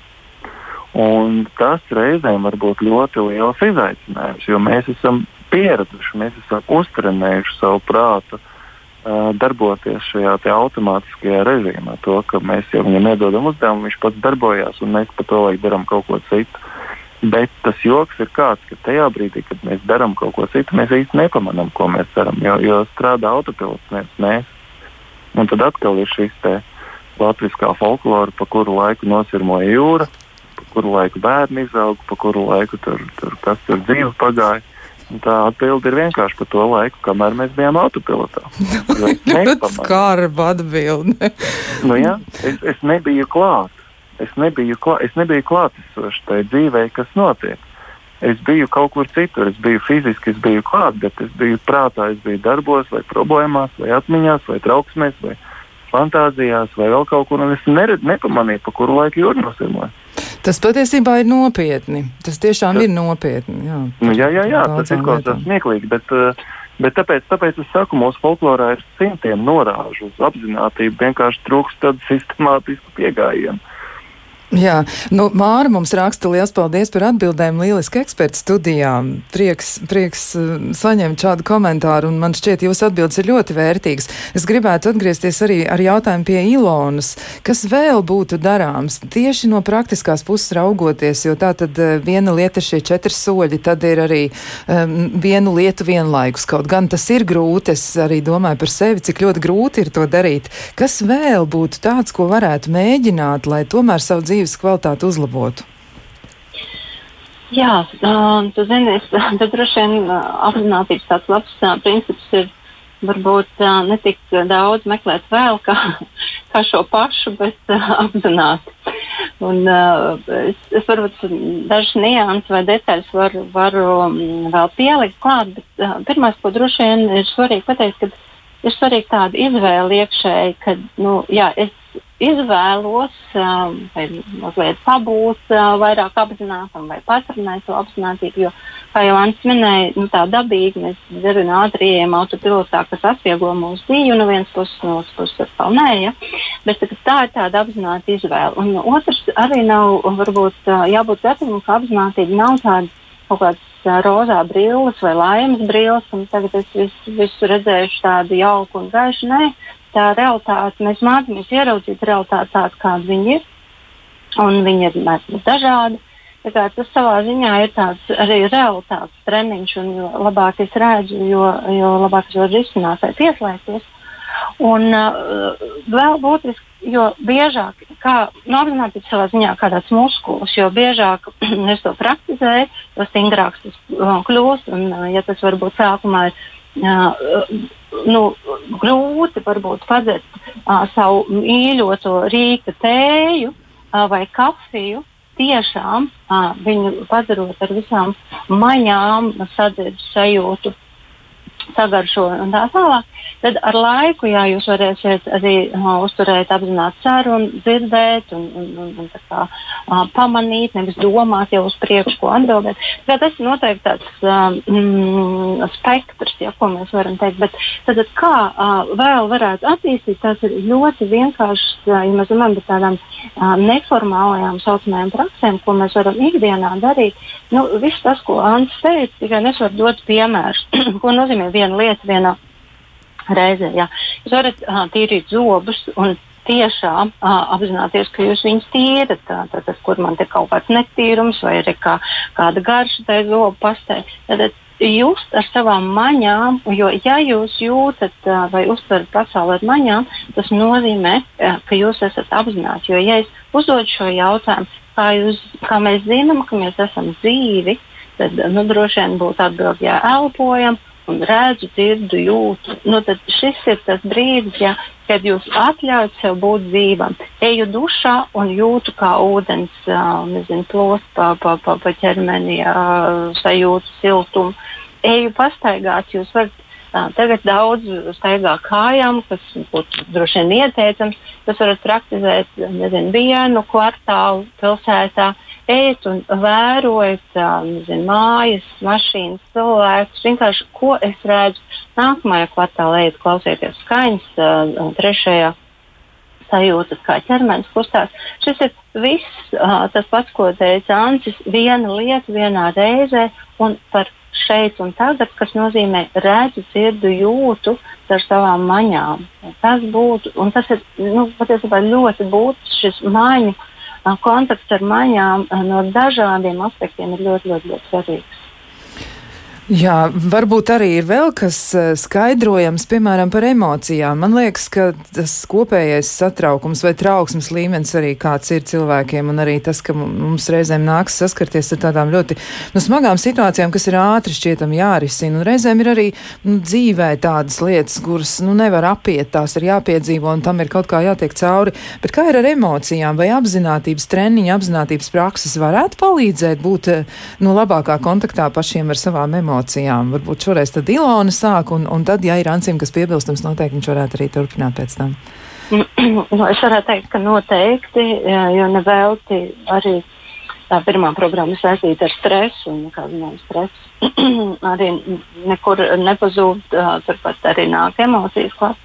C: Un tas reizēm var būt ļoti liels izaicinājums, jo mēs esam pieraduši, mēs esam uztrenējuši savu prātu uh, darboties šajā automātiskajā režīmā. To, ka mēs jau viņam iedodam uzdevumu, viņš pats darbojās un mēs pa to laiku darām kaut ko citu. Bet tas joks ir kāds, ka tajā brīdī, kad mēs darām kaut ko citu, mēs īsti nepamanām, ko mēs darām. Jo, jo strādā autopilots, nevis mēs. Un tad atkal ir šis latviskā folklora, pa kuru laiku nosirmoja jūra, pa kuru laiku bērni izauga, pa kuru laiku tur, tur kas tur dzīve pagāja. Un tā atbilde ir vienkārši par to laiku, kamēr mēs bijām autopilotā. Nepamanīju.
B: Skarba atbilde.
C: nu, jā, es, es nebiju klāt. Es nebiju, klā, es nebiju klātesošs tajā dzīvē, kas notiek. Es biju kaut kur citur, es biju fiziski, es biju klāt, bet es biju prātā, es biju darbos, vai problēmās, vai atmiņās, vai trauksmēs, vai fantāzijās, vai vēl kaut kur. Es nered, nepamanīju, pa kuru laiku jūra nosirmoja.
B: Tas patiesībā ir nopietni. Tas tiešām
C: Tas-
B: ir nopietni. Jā,
C: Nu, jā, jā, jā tas
B: Daudzām
C: izklausās
B: lietām.
C: smieklīgi, bet, uh, bet tāpēc, tāpēc es saku, mūsu folklorā ir simtiem norāžu uz apziņotību, vienkārši trūkst tādu sistemātisku pieejamību.
B: Jā, nu, Māra mums raksta liels paldies par atbildēm. Lieliski eksperts studijā. Prieks, prieks uh, saņemt šādu komentāru, un man šķiet, jūsu atbildes ir ļoti vērtīgas. Es gribētu atgriezties arī ar jautājumu pie Ilonas. Kas vēl būtu darāms tieši no praktiskās puses raugoties, jo tā tad uh, viena lieta ir šie četri soļi, tad ir arī um, vienu lietu vienlaikus. Kaut gan tas ir grūti, es arī domāju par sevi, cik ļoti grūti ir to darīt. Kas vēl būtu tāds, ko varētu mēģināt, lai tomēr savu dzīvi dzīves kvalitāti uzlabotu?
D: Jā, tu zini, es, droši vien apzinātības tāds labs princips ir varbūt netik daudz meklēt vēl kā, kā šo pašu, bet apzināti. Un, es, es varbūt dažas nianses vai detaļas varu, varu vēl pielikt klāt, bet pirmais, ko droši vien ir svarīgi pateikt, ka ir svarīga tāda izvēle iekšēji, ka nu, jā, es izvēlos um, vai mazliet pabūt uh, vairāk apzinātam vai patronēt to apzinātību. Jo, kā jau Ants minēja, nu, tā dabīgi mēs diezgan ātri ejam autopilotā, kas atvieglo mūsu dzīvi, no vienas puses, no otras puses atkal nē. Ja? Bet tā ir tāda apzināta izvēle. Un otrs arī nav varbūt uh, jābūt gatavam, ka apzinātība nav tāda kaut kāds rozā brilles vai laimes brilles, un tagad es visu, visu redzējuši tādu jauku un gaišu. Nē, tā realitāte, mēs mācāmies ieraudzīt realitāti tādu, kāda viņa ir, un viņa ir dažādi. Tas savā ziņā ir tāds arī realitātes treniņš, un jo labāk es redzu, jo, jo labāk es varu risināt vai pieslēgties. Un uh, vēl būtiski, jo biežāk, kā nu, apzināties savā ziņā, kā tāds muskulis, jo biežāk es to praktizēju, jo stingrāks tas uh, kļūst. Un, uh, ja tas varbūt sākumā ir nu, grūti varbūt padzert savu mīļoto rīta tēju vai kafiju. Tiešām uh, viņu padarot ar visām maņām, sadzirdes sajūtu, sagaršo un tā tālāk. Tad ar laiku, jā, jūs varēsiet arī uh, uzturēt apzināti sarunu, dzirdēt un, un, un, un kā, uh, pamanīt, nevis domāt jau uz priekšu, ko atbildēt. Tā tas ir noteikti tāds um, spektrs, ja, ko mēs varam teikt. Bet tad, kā uh, vēl varētu attīstīt, tas ir ļoti vienkāršs, uh, ja mēs runājam par tādām uh, neformālajām saucamajām praksēm, ko mēs varam ikdienā darīt. Nu, viss tas, ko Ants teica, tikai es varu dot piemērus, ko nozīmē viena lieta vienā reizē. Jā. Jūs varat uh, tīrīt zobus un tiešām uh, apzināties, ka jūs viņus tīrat. Tātad, kur man te kaut kāds netīrums vai ir kā, kāda garša tai zobu pastē. Tad just ar savām maņām, jo ja jūs jūtat uh, vai uztverat pasauli ar maņām, tas nozīmē, uh, ka jūs esat apzināti. Jo ja es uzdodu šo jautājumu, kā, jūs, kā mēs zinām, ka mēs esam dzīvi, tad nu, droši vien būtu atbildi, ja elpojam un redzu, dzirdu, jūtu. Nu, šis ir tas brīdis, ja, kad jūs atļaujat sev būt dzīvam. Eju dušā un jūtu, kā ūdens nezinu, plost pa, pa, pa, pa ķermeni, sajūtu siltumu. Eju pastaigāt, jūs varat Tagad daudz staigā kājām, kas būtu droši vien ieteicams. Jūs varat praktizēt nezinu, vienu kvartālu pilsētā, ejiet un vērojiet nezinu, mājas, mašīnas, cilvēkus. Vienkārši ko es redzu nākamajā kvartālā, ejiet klausieties skaņas, trešajā sajūtas, kā ķermenis kustās. Šis ir viss tas pats, ko teica Ancis, viena lieta vienā reizē un par šeit un tagad, kas nozīmē redzu, dzirdu, jūtu ar savām maņām. Tas būtu, un tas ir nu, patiesībā ļoti būtisks šis maņu kontakts ar maņām no dažādiem aspektiem ir ļoti, ļoti, ļoti svarīgs.
B: Jā, varbūt arī ir vēl kas eh, skaidrojams, piemēram, par emocijām. Man liekas, ka tas kopējais satraukums vai trauksmes līmenis arī kāds ir cilvēkiem, un arī tas, ka mums reizēm nāks saskarties ar tādām ļoti nu, smagām situācijām, kas ir ātri šķietam jārisina, un reizēm ir arī nu, dzīvē tādas lietas, kuras nu, nevar apiet, tās ir jāpiedzīvo, un tam ir kaut kā jātiek cauri. Bet kā ir ar emocijām vai apzinātības treniņu, apzinātības prakses varētu palīdzēt būt eh, nu, labākā kontaktā pašiem ar savām emocijām? Emocijām. Varbūt šoreiz tad Ilona sāk, un, un tad, ja ir Ancim, kas piebilstams, noteikti viņš varētu arī turpināt pēc tam.
D: Nu, es varētu teikt, ka noteikti, jo nevelti arī tā pirmā programma saistīta ar stresu, zinām, stress arī nekur nepazūd, turpat arī nāk emocijas klāt.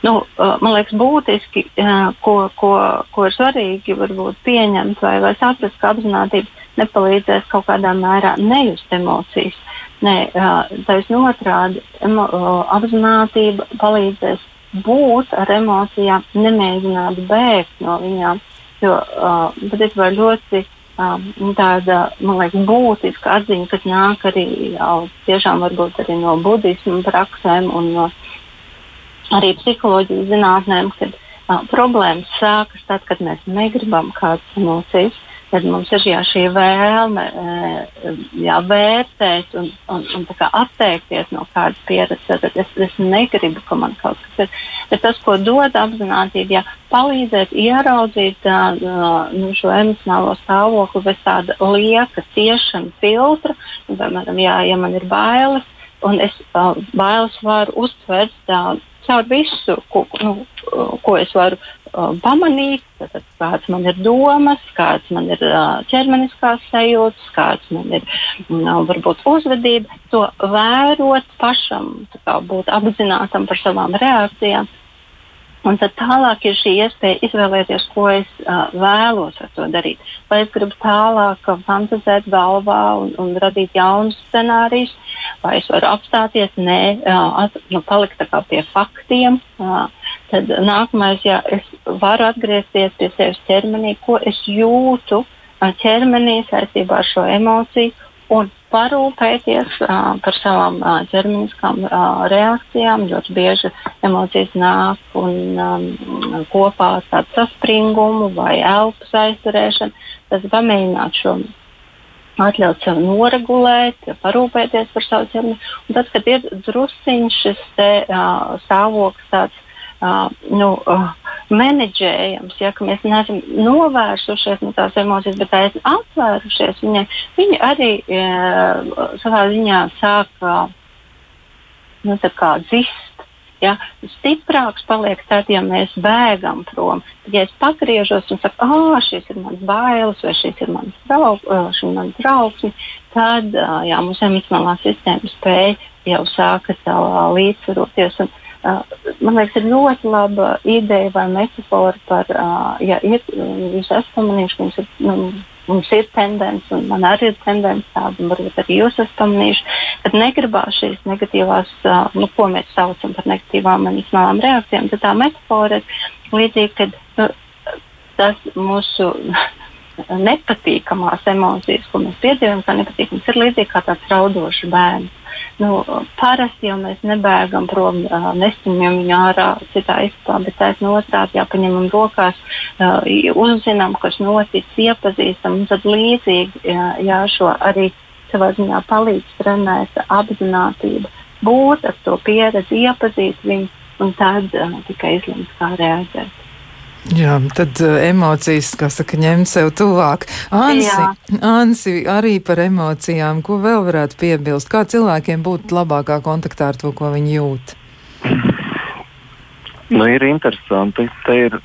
D: Nu, man liekas, būtiski, ko, ko, ko ir svarīgi varbūt pieņemt vai, vai saprast, ka apzinātība nepalīdzēs kaut kādā mērā nejust emocijas. Nē, taisnība otrādi, apziņotība palīdzēs būt ar emocijām, nemēģināt bēgt no viņām. Jo patiesībā uh, ļoti tāda, man liekas, būtiska atziņa, kas nāk arī jau tiešām varbūt arī no budismu praksēm un no arī psiholoģijas zinātnēm, kad uh, problēmas sākas tad, kad mēs negribam kādas emocijas tad mums ir jā, šī vēlme jā, vērtēt un, un, un atteikties no kādas pieredzes. Tad es, es negribu, ka man kaut kas ir. Bet tas, ko dod apziņotība, ja palīdzēt ieraudzīt nu, šo emocionālo stāvokli bez tāda lieka ciešana filtra, piemēram, jā, ja man ir bailes, un es bailes varu uztvert caur visu, ko, nu, ko es varu pamanīt, tad, kādas man ir domas, kādas man ir uh, ķermeniskās sajūtas, kādas man ir uh, varbūt uzvedība, to vērot pašam, kā, būt apzinātam par savām reakcijām. Un tad tālāk ir šī iespēja izvēlēties, ko es uh, vēlos ar to darīt. Vai es gribu tālāk fantāzēt galvā un, un radīt jaunus scenārijus, vai es varu apstāties, nē, uh, at, nu, palikt pie faktiem. Uh, tad nākamais, ja es varu atgriezties pie sevis ķermenī, ko es jūtu ķermenī saistībā ar šo emociju un parūpēties uh, par savām uh, ķermeniskām uh, reakcijām. Ļoti bieži emocijas nāk un um, kopā ar tādu saspringumu vai elpas aizturēšanu. Tas pamēģināt šo atļaut sev noregulēt, parūpēties par savu ķermeni. Un tad, kad ir drusciņš šis te, uh, stāvoklis tāds uh, nu, uh, menedžējams, ja mēs neesam novērsušies no tās emocijas, bet esam atvērušies viņai, viņi arī uh, savā ziņā sāk uh, nu, dzist. Ja, stiprāks paliek tad, ja mēs bēgam prom. Tad, ja es pagriežos un saku, ah, šis ir mans bailes, vai šis ir mans draugs, šis ir mans draugs, tad jā, mums emocionālā sistēma spēja jau sākas līdzsvaroties. Un, man liekas, ir ļoti laba ideja vai metāfora par, ja ir, jūs esat pamanījuši, ka mums ir, nu, mums ir tendence, un man arī ir tendence tāda, un varbūt arī jūs esat pamanījuši, ka negribās šīs negatīvās, nu, ko mēs saucam par negatīvām emocionālām reakcijām, tad tā metāfora ir līdzīga, ka nu, tas mūsu nepatīkamās emocijas, ko mēs piedzīvojam, kā nepatīkamas, ir līdzīgi kā tāds raudošs bērns. Nu, parasti jau mēs nebēgam prom, nestumjam viņu ārā citā istabā, bet taisnība otrādi jāpaņemam rokās, uzzinām, kas noticis, iepazīstam, un tad līdzīgi jā, šo arī savā ziņā palīdz trenēt apziņotību, būt ar to pieredzi, iepazīt viņu un tad tikai izlemt, kā reaģēt.
B: Jā, tad uh, emocijas, kā saka, ņemt sev tuvāk. Ansi, Ansi, arī par emocijām, ko vēl varētu piebilst? Kā cilvēkiem būt labākā kontaktā ar to, ko viņi jūt?
C: Nu, ir interesanti. Te ir,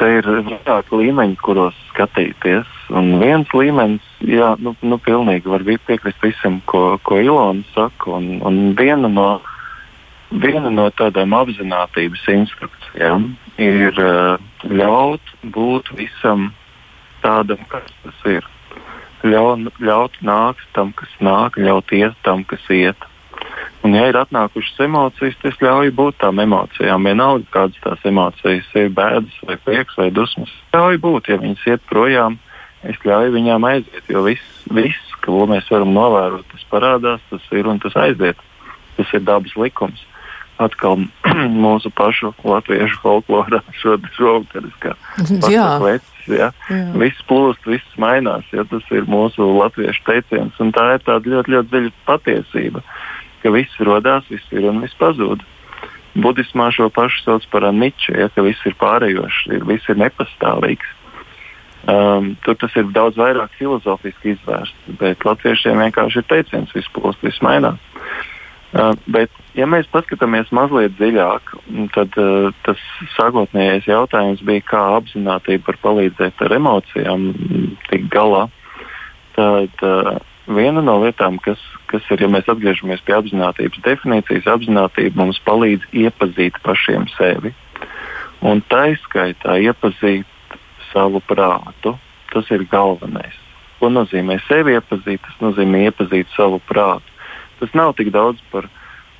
C: te ir vairāk līmeņi, kuros skatīties. Un viens līmenis, jā, nu, nu pilnīgi var piekrist visam, ko, ko Ilona saka. Un, un viena no viena no tādām apziņotības instrukcijām ir uh, ļaut būt visam tādam, kas tas ir. Ļaut, ļaut nākt tam, kas nāk, ļaut iet tam, kas iet. Un, ja ir atnākušas emocijas, tad es ļauju būt tām emocijām. Vienalga, kādas tās emocijas ir, bēdas, vai prieks, vai dusmas. Ļauju būt, ja viņas iet projām, es ļauju viņām aiziet. Jo viss, viss ko mēs varam novērot, tas parādās, tas ir un tas aiziet. Tas ir dabas likums atkal mūsu pašu latviešu folklorā šovakaris, kā vecs. Ja? Jā. Viss plūst, viss mainās. Ja? Tas ir mūsu latviešu teiciens. Un tā ir tāda ļoti, ļoti dziļa patiesība, ka viss radās, viss ir un viss pazūd. Budismā šo pašu sauc par aniču, ja, ka viss ir pārējošs, ir, viss ir nepastāvīgs. Um, tur tas ir daudz vairāk filozofiski izvērsts, bet latviešiem vienkārši ir teiciens, viss plūst, viss mainās. Bet, ja mēs paskatāmies mazliet dziļāk, tad uh, tas sākotnējais jautājums bija, kā apzinātība var palīdzēt ar emocijām tikt galā. Tad uh, viena no lietām, kas, kas ir, ja mēs atgriežamies pie apzinātības definīcijas, apzinātība mums palīdz iepazīt pašiem sevi. Un tā izskaitā iepazīt savu prātu. Tas ir galvenais. Ko nozīmē sevi iepazīt? Tas nozīmē iepazīt savu prātu tas nav tik daudz par,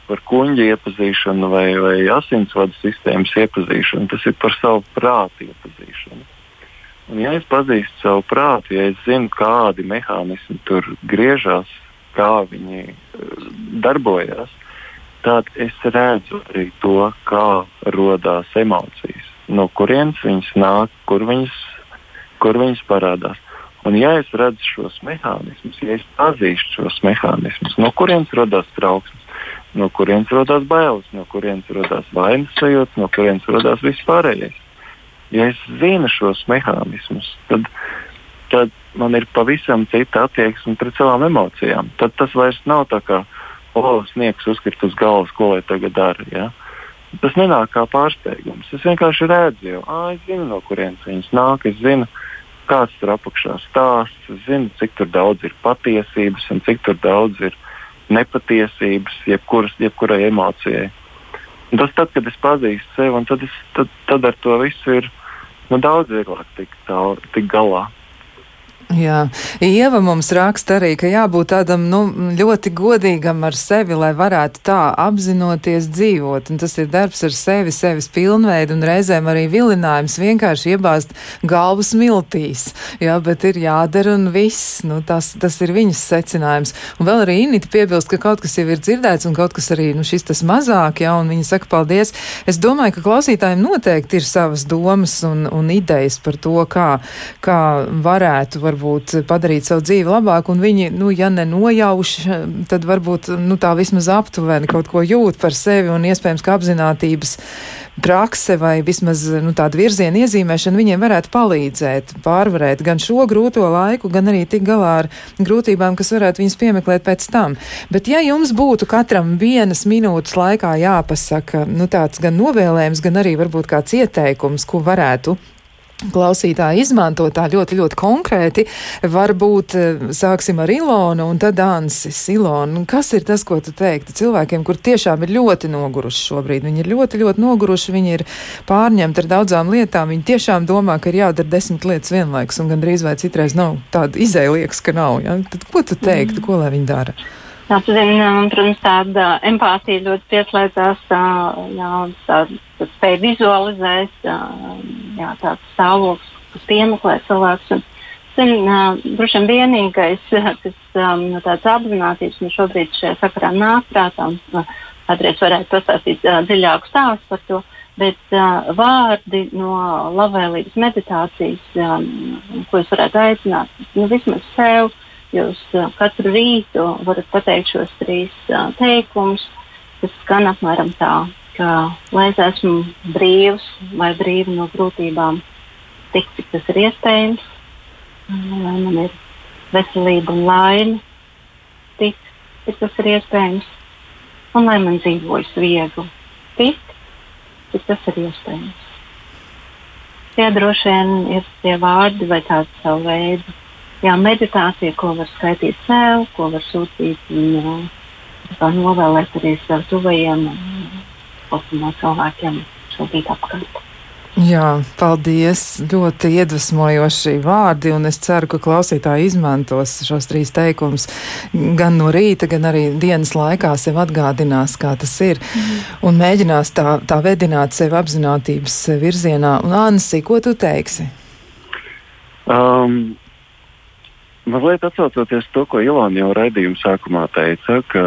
C: par kuģa iepazīšanu vai, vai asinsvadu sistēmas iepazīšanu. Tas ir par savu prātu iepazīšanu. Un, ja es pazīstu savu prātu, ja es zinu, kādi mehānismi tur griežas, kā viņi uh, darbojas, tad es redzu arī to, kā radās emocijas, no kurienes viņas nāk, kur viņas, kur viņas parādās. Un, ja es redzu šos mehānismus, ja es pazīstu šos mehānismus, no kurienes radās trauksmes, no kurienes radās bailes, no kurienes radās vainas sajūta, no kurienes radās viss pārējais. Ja es zinu šos mehānismus, tad, tad man ir pavisam cita attieksme pret savām emocijām. Tad tas vairs nav tā kā olas sniegs uzkrīt uz galvas, ko lai tagad dara. Ja? Tas nenāk kā pārsteigums. Es vienkārši redzu, jau, ah, es zinu, no kurienes viņas nāk. Es zinu, kāds tur apakšā stāsts. Es zinu, cik daudz ir patiesības un cik daudz ir nepatiesības, jebkuras, jebkurai emocijai. Un tas tad, kad es pazīstu sevi, tad, es, tad, tad ar to visu ir nu, daudz vieglāk tikt, tā, tikt galā.
B: Jā, Ieva mums raksta arī, ka jābūt tādam nu, ļoti godīgam ar sevi, lai varētu tā apzinoties dzīvot. Un tas ir darbs ar sevi, sevis pilnveidu un reizēm arī vilinājums vienkārši iebāzt galvu smiltīs. Jā, bet ir jādara un viss. Nu, tas, tas ir viņas secinājums. Un vēl arī Inita piebilst, ka kaut kas jau ir dzirdēts un kaut kas arī nu, šis tas mazāk, jā, un viņa saka paldies. Es domāju, ka klausītājiem noteikti ir savas domas un, un idejas par to, kā, kā varētu varbūt varbūt padarīt savu dzīvi labāku, un viņi, nu, ja nenojauš, tad varbūt, nu, tā vismaz aptuveni kaut ko jūt par sevi, un iespējams, ka apzinātības prakse vai vismaz, nu, tāda virziena iezīmēšana viņiem varētu palīdzēt pārvarēt gan šo grūto laiku, gan arī tik galā ar grūtībām, kas varētu viņus piemeklēt pēc tam. Bet ja jums būtu katram vienas minūtes laikā jāpasaka, nu, tāds gan novēlējums, gan arī varbūt kāds ieteikums, ko varētu klausītāji izmanto tā ļoti, ļoti konkrēti. Varbūt eh, sāksim ar Ilonu un tad Ansis. Ilona, kas ir tas, ko tu teiktu cilvēkiem, kur tiešām ir ļoti noguruši šobrīd? Viņi ir ļoti, ļoti noguruši, viņi ir pārņemti ar daudzām lietām. Viņi tiešām domā, ka ir jādara desmit lietas vienlaikus un gandrīz vai citreiz nav tāda izēja liekas, ka nav. Ja? Tad ko tu teiktu, mm. ko lai viņi dara?
D: Um, protams, tāda empātija ļoti pieslēdzās, jā, tāda spēja vizualizēt, jā, tāds stāvoklis, kas piemeklē cilvēks. Un, zin, droši vien vienīgais, kas um, no tādas apzinātības man šobrīd šajā sakarā nāk prātā, kādreiz varētu pastāstīt dziļāku stāstu par to, bet uh, vārdi no labvēlības meditācijas, um, ko es varētu aicināt, nu, vismaz sev Jūs uh, katru rītu varat pateikt šos trīs uh, teikumus, kas skan apmēram tā, ka lai es esmu brīvs vai brīvi no grūtībām, tik cik tas ir iespējams, lai man ir veselība un laime, tik cik tas ir iespējams, un lai man dzīvojas viegli, tik cik tas ir iespējams. Tie droši vien ir tie vārdi vai tāds savu veidu jā, meditācija, ko var skaitīt sev, ko var sūtīt un kā novēlēt arī sev tuvajiem un cilvēkiem šobrīd apkārt.
B: Jā, paldies. Ļoti iedvesmojoši vārdi, un es ceru, ka klausītāji izmantos šos trīs teikumus gan no rīta, gan arī dienas laikā sev atgādinās, kā tas ir, mm. un mēģinās tā, tā vedināt sevi apzinātības virzienā. Un, Ansi, ko tu teiksi?
C: Um, Mazliet atsaucoties to, ko Ilona jau raidījuma sākumā teica, ka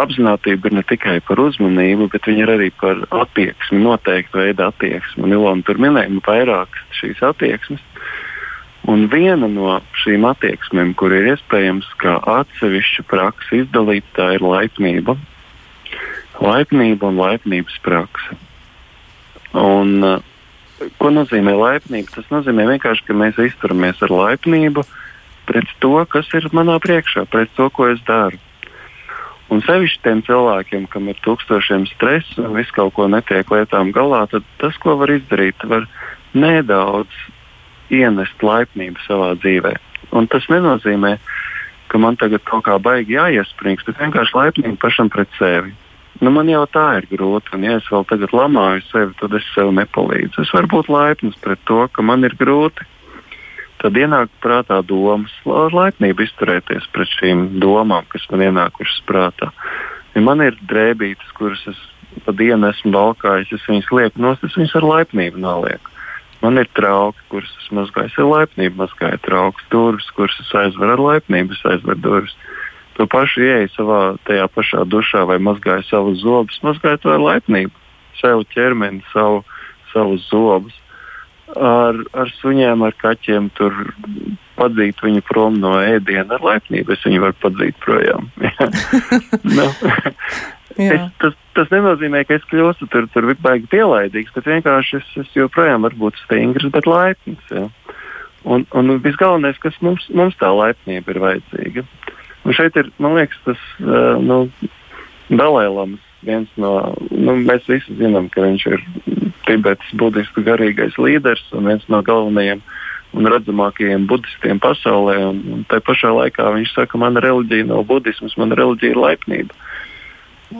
C: apziņotība ir ne tikai par uzmanību, bet viņa ir arī par attieksmi, noteiktu veidu attieksmi. Un Ilona tur minēja vairākas šīs attieksmes. Un viena no šīm attieksmēm, kur ir iespējams kā atsevišķa praksa izdalīt, tā ir laipnība. Laipnība un laipnības praksa. Un, uh, ko nozīmē laipnība? Tas nozīmē vienkārši, ka mēs izturamies ar laipnību pret to, kas ir manā priekšā, pret to, ko es daru. Un sevišķi tiem cilvēkiem, kam ir tūkstošiem stresa un viss kaut ko netiek lietām galā, tad tas, ko var izdarīt, var nedaudz ienest laipnību savā dzīvē. Un tas nenozīmē, ka man tagad kaut kā baigi jāiesprings, bet vienkārši laipnība pašam pret sevi. Nu, man jau tā ir grūti, un ja es vēl tagad lamāju sevi, tad es sev nepalīdzu. Es varu būt laipns pret to, ka man ir grūti tad ienāk prātā domas, ar laipnību izturēties pret šīm domām, kas man ienākušas prātā. Ja man ir drēbītes, kuras es pa dienu esmu valkājis, es viņas lieku nost, es viņas ar laipnību nolieku. Man ir trauki, kurus es mazgāju, es ar laipnību mazgāju traukus, durvis, kuras es aizveru ar laipnību, es aizveru durvis. To pašu ieeju savā tajā pašā dušā vai mazgāju savus zobus, mazgāju to ar laipnību, savu ķermeni, savu, savus zobus ar, ar suņiem, ar kaķiem. Tur padzīt viņu prom no ēdiena ar laipnību, es viņu varu padzīt projām. nu, es, tas, tas nenozīmē, ka es kļūstu tur, tur baigi pielaidīgs, bet vienkārši es, es joprojām varu būt stingrs, bet laipns. Ja. Un, un visgalvenais, kas mums, mums tā laipnība ir vajadzīga. Un šeit ir, man liekas, tas uh, nu, Dalēlams viens no, nu, mēs visi zinām, ka viņš ir Tibetas budistu garīgais līderis un viens no galvenajiem un redzamākajiem budistiem pasaulē. Un, un tā pašā laikā viņš saka, mana reliģija nav budisms, mana reliģija ir laipnība.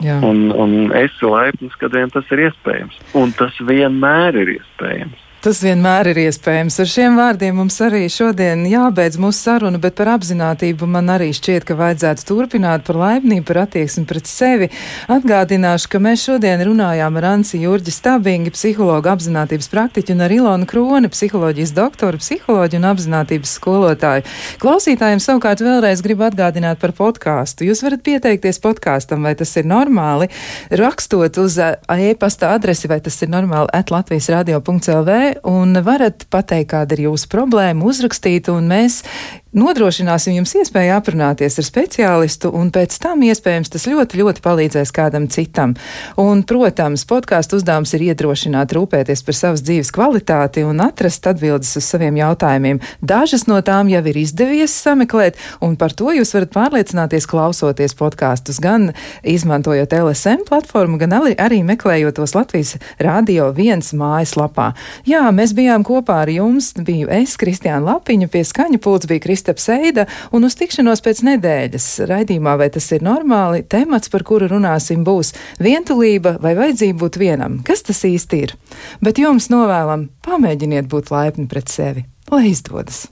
C: Jā. Un, un esi laipns, kad vien tas ir iespējams. Un tas vienmēr ir iespējams.
B: Tas vienmēr ir iespējams. Ar šiem vārdiem mums arī šodien jābeidz mūsu saruna, bet par apziņotību man arī šķiet, ka vajadzētu turpināt par laipnību, par attieksmi pret sevi. Atgādināšu, ka mēs šodien runājām ar Ansi Jurģi Stabingi, psihologu apziņotības praktiķu, un ar Ilonu Kroni, psiholoģijas doktoru, psiholoģiju un apziņotības skolotāju. Klausītājiem savukārt vēlreiz gribu atgādināt par podkāstu. Jūs varat pieteikties podkāstam, vai tas ir normāli, rakstot uz e-pasta adresi, vai tas ir normāli at Latvijas radio.lv un varat pateikt, kāda ir jūsu problēma, uzrakstīt, un mēs nodrošināsim jums iespēju aprunāties ar speciālistu, un pēc tam iespējams tas ļoti, ļoti palīdzēs kādam citam. Un, protams, podkāstu uzdevums ir iedrošināt rūpēties par savas dzīves kvalitāti un atrast atbildes uz saviem jautājumiem. Dažas no tām jau ir izdevies sameklēt, un par to jūs varat pārliecināties klausoties podkāstus, gan izmantojot LSM platformu, gan arī meklējot tos Latvijas Rādio viens mājaslapā. Jā, mēs bijām kopā ar jums, biju es, Kristiāna Lapiņa, pie skaņa pults bija Kristiāna. Kristaps Eida, un uz tikšanos pēc nedēļas raidījumā, vai tas ir normāli, temats, par kuru runāsim, būs vientulība vai vajadzība būt vienam. Kas tas īsti ir? Bet jums novēlam, pamēģiniet būt laipni pret sevi, lai izdodas!